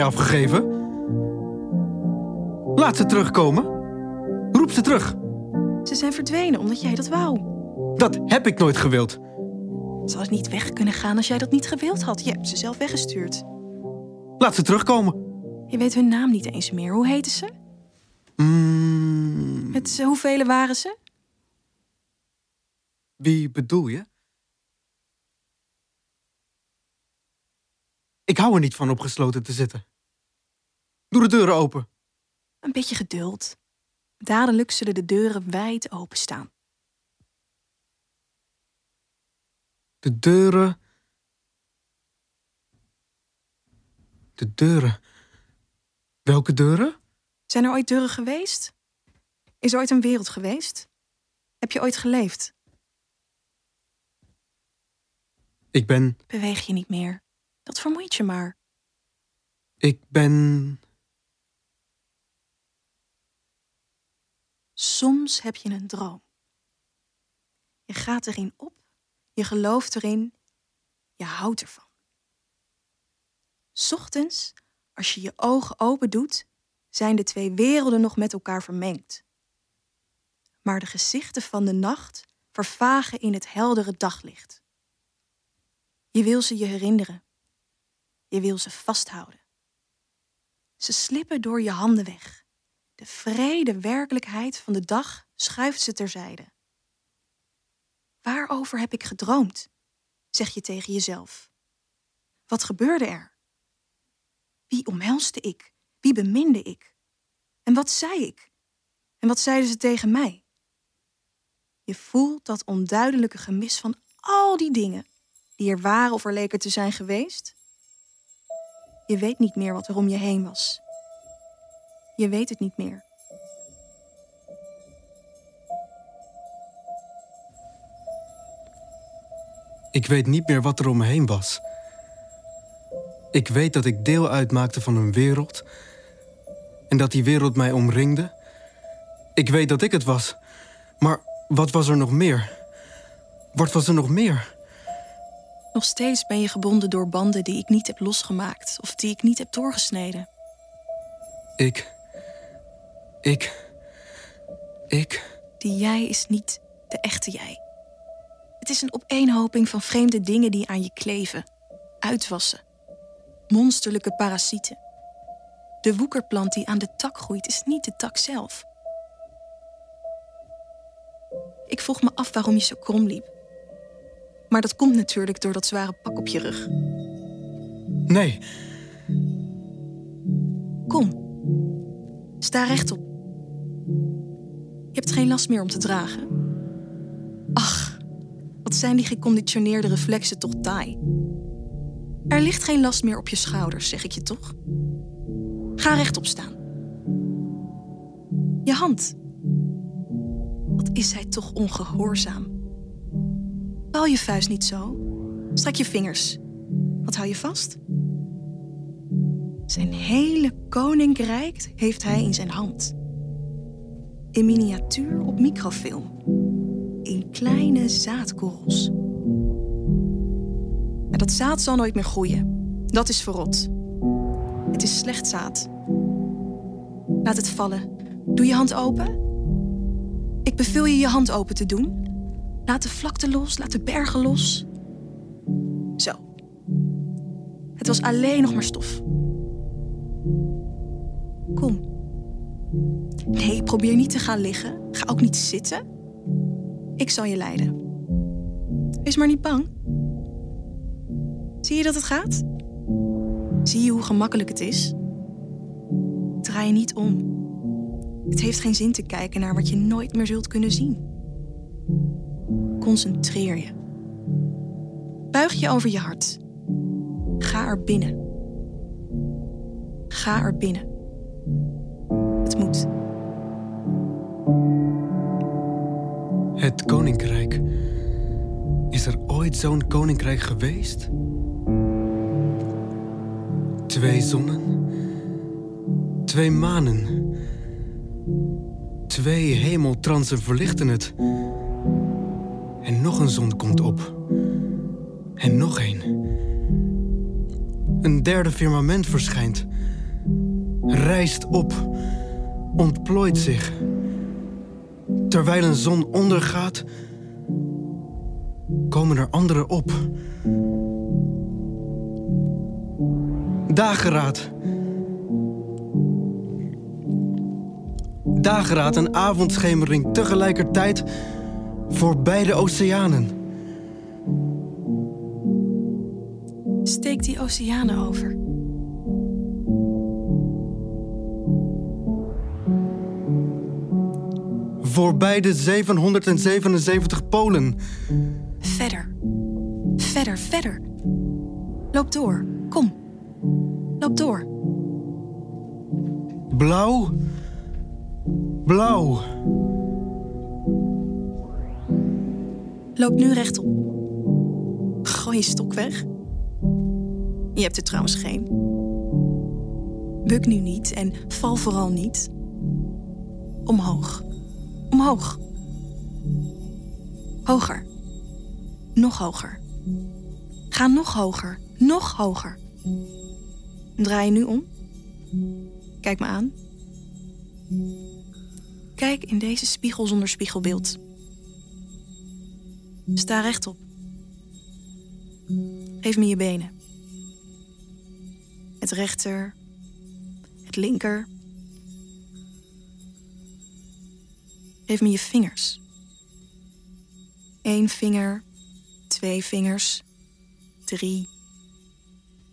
Afgegeven. Laat ze terugkomen. Roep ze terug.
Ze zijn verdwenen omdat jij dat wou.
Dat heb ik nooit gewild.
Ze hadden niet weg kunnen gaan als jij dat niet gewild had. Je hebt ze zelf weggestuurd.
Laat ze terugkomen.
Je weet hun naam niet eens meer. Hoe heten ze?
Mm,
Met hoeveel waren ze?
wie bedoel je? Ik hou er niet van opgesloten te zitten. Doe de deuren open.
Een beetje geduld. Dadelijk zullen de deuren wijd openstaan.
De deuren. De deuren. Welke deuren?
Zijn er ooit deuren geweest? Is er ooit een wereld geweest? Heb je ooit geleefd?
Ik ben.
Beweeg je niet meer. Dat vermoeit je maar.
Ik ben.
Soms heb je een droom. Je gaat erin op, je gelooft erin, je houdt ervan. 'S Ochtends, als je je ogen open doet, zijn de twee werelden nog met elkaar vermengd. Maar de gezichten van de nacht vervagen in het heldere daglicht. Je wil ze je herinneren. Je wil ze vasthouden. Ze slippen door je handen weg. De vrede werkelijkheid van de dag schuift ze terzijde. Waarover heb ik gedroomd? zeg je tegen jezelf. Wat gebeurde er? Wie omhelste ik? Wie beminde ik? En wat zei ik? En wat zeiden ze tegen mij? Je voelt dat onduidelijke gemis van al die dingen die er waren of er leken te zijn geweest. Je weet niet meer wat er om je heen was. Je weet het niet meer.
Ik weet niet meer wat er om me heen was. Ik weet dat ik deel uitmaakte van een wereld en dat die wereld mij omringde. Ik weet dat ik het was. Maar wat was er nog meer? Wat was er nog meer?
Nog steeds ben je gebonden door banden die ik niet heb losgemaakt of die ik niet heb doorgesneden.
Ik. Ik. Ik.
Die jij is niet de echte jij. Het is een opeenhoping van vreemde dingen die aan je kleven, uitwassen. Monsterlijke parasieten. De woekerplant die aan de tak groeit is niet de tak zelf. Ik vroeg me af waarom je zo krom liep. Maar dat komt natuurlijk door dat zware pak op je rug.
Nee,
Kom. Sta rechtop. Je hebt geen last meer om te dragen. Ach, wat zijn die geconditioneerde reflexen toch taai. Er ligt geen last meer op je schouders, zeg ik je toch? Ga rechtop staan. Je hand. Wat is hij toch ongehoorzaam. Bal je vuist niet zo. Strek je vingers. Wat hou je vast? Zijn hele koninkrijk heeft hij in zijn hand. In miniatuur op microfilm. In kleine zaadkorrels. Maar dat zaad zal nooit meer groeien. Dat is verrot. Het is slecht zaad. Laat het vallen. Doe je hand open. Ik beveel je je hand open te doen. Laat de vlakte los, laat de bergen los. Zo. Het was alleen nog maar stof. Kom. Nee, probeer niet te gaan liggen. Ga ook niet zitten. Ik zal je leiden. Wees maar niet bang. Zie je dat het gaat? Zie je hoe gemakkelijk het is? Draai je niet om. Het heeft geen zin te kijken naar wat je nooit meer zult kunnen zien. Concentreer je. Buig je over je hart. Ga er binnen. Ga er binnen. Het moet.
het koninkrijk. Is er ooit zo'n koninkrijk geweest? Twee zonnen, twee manen, twee hemeltransen verlichten het. Een zon komt op. En nog een. Een derde firmament verschijnt. Rijst op. Ontplooit zich. Terwijl een zon ondergaat, komen er andere op. Dageraad. Dageraad en avondschemering tegelijkertijd voor beide oceanen.
Steek die oceanen over.
Voor beide 777 polen.
Verder. Verder, verder. Loop door. Kom. Loop door.
Blauw. Blauw.
Loop nu rechtop. Gooi je stok weg. Je hebt er trouwens geen. Buk nu niet en val vooral niet. Omhoog. Omhoog. Hoger. Nog hoger. Ga nog hoger. Nog hoger. Draai je nu om. Kijk me aan. Kijk in deze spiegel zonder spiegelbeeld. Sta rechtop. Geef me je benen. Het rechter, het linker. Geef me je vingers. Eén vinger, twee vingers, drie,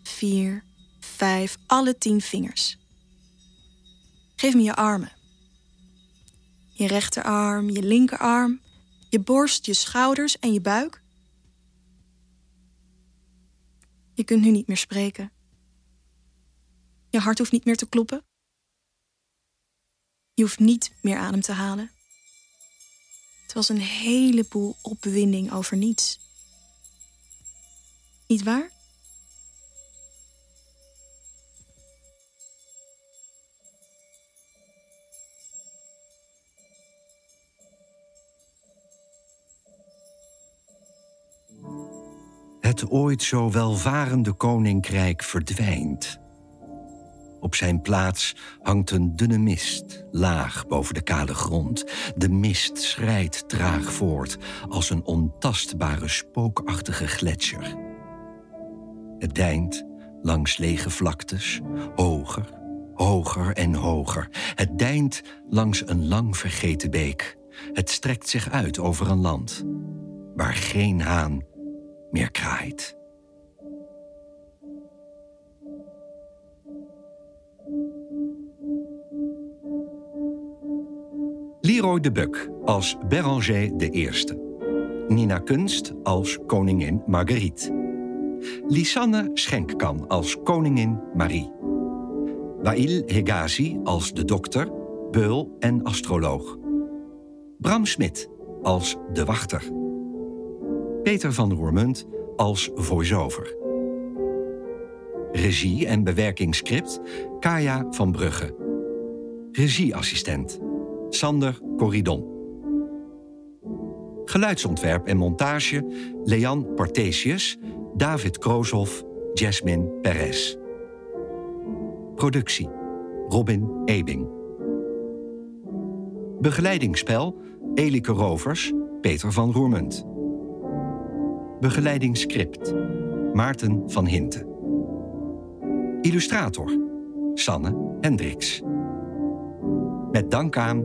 vier, vijf, alle tien vingers. Geef me je armen. Je rechterarm, je linkerarm, je borst, je schouders en je buik. Je kunt nu niet meer spreken. Je hart hoeft niet meer te kloppen. Je hoeft niet meer adem te halen. Het was een heleboel opwinding over niets. Niet waar?
Het ooit zo welvarende koninkrijk verdwijnt. Op zijn plaats hangt een dunne mist, laag boven de kale grond. De mist schrijdt traag voort als een ontastbare spookachtige gletsjer. Het deint langs lege vlaktes, hoger, hoger en hoger. Het deint langs een lang vergeten beek. Het strekt zich uit over een land waar geen haan meer kraait. Leroy de Buck als Béranger de Eerste. Nina Kunst als koningin Marguerite. Lisanne Schenkkan als koningin Marie. Wail Hegazi als de dokter, beul en astroloog. Bram Smit als de wachter. Peter van Roermunt als voice-over. Regie en bewerkingsscript Kaya van Brugge. Regieassistent Sander Corridon. Geluidsontwerp en montage Lean Partesius, David Krooshoff, Jasmine Perez. Productie Robin Ebing. Begeleidingsspel Elike Rovers, Peter van Roermunt. Begeleidingsscript Maarten van Hinten. Illustrator Sanne Hendricks. Met dank aan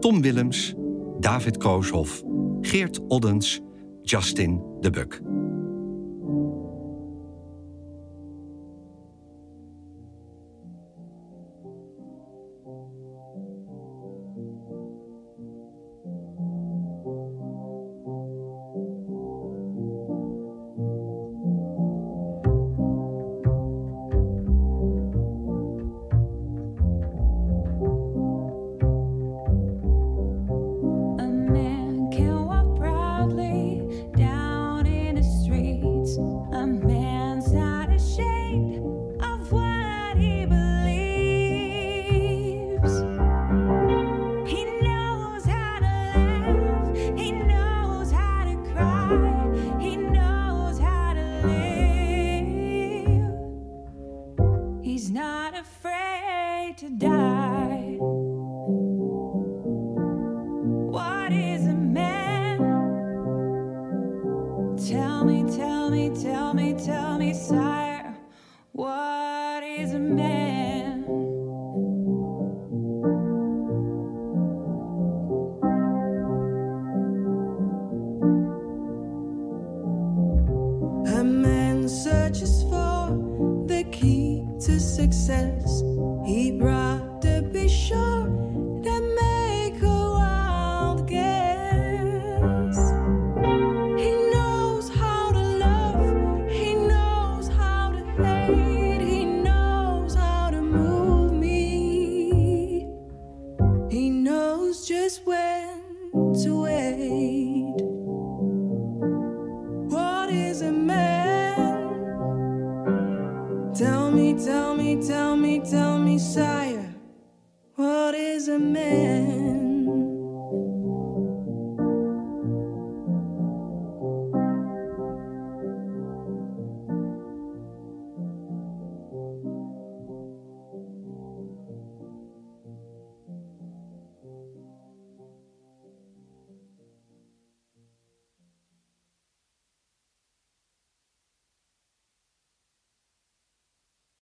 Tom Willems, David Krooshoff, Geert Oddens, Justin de Buk.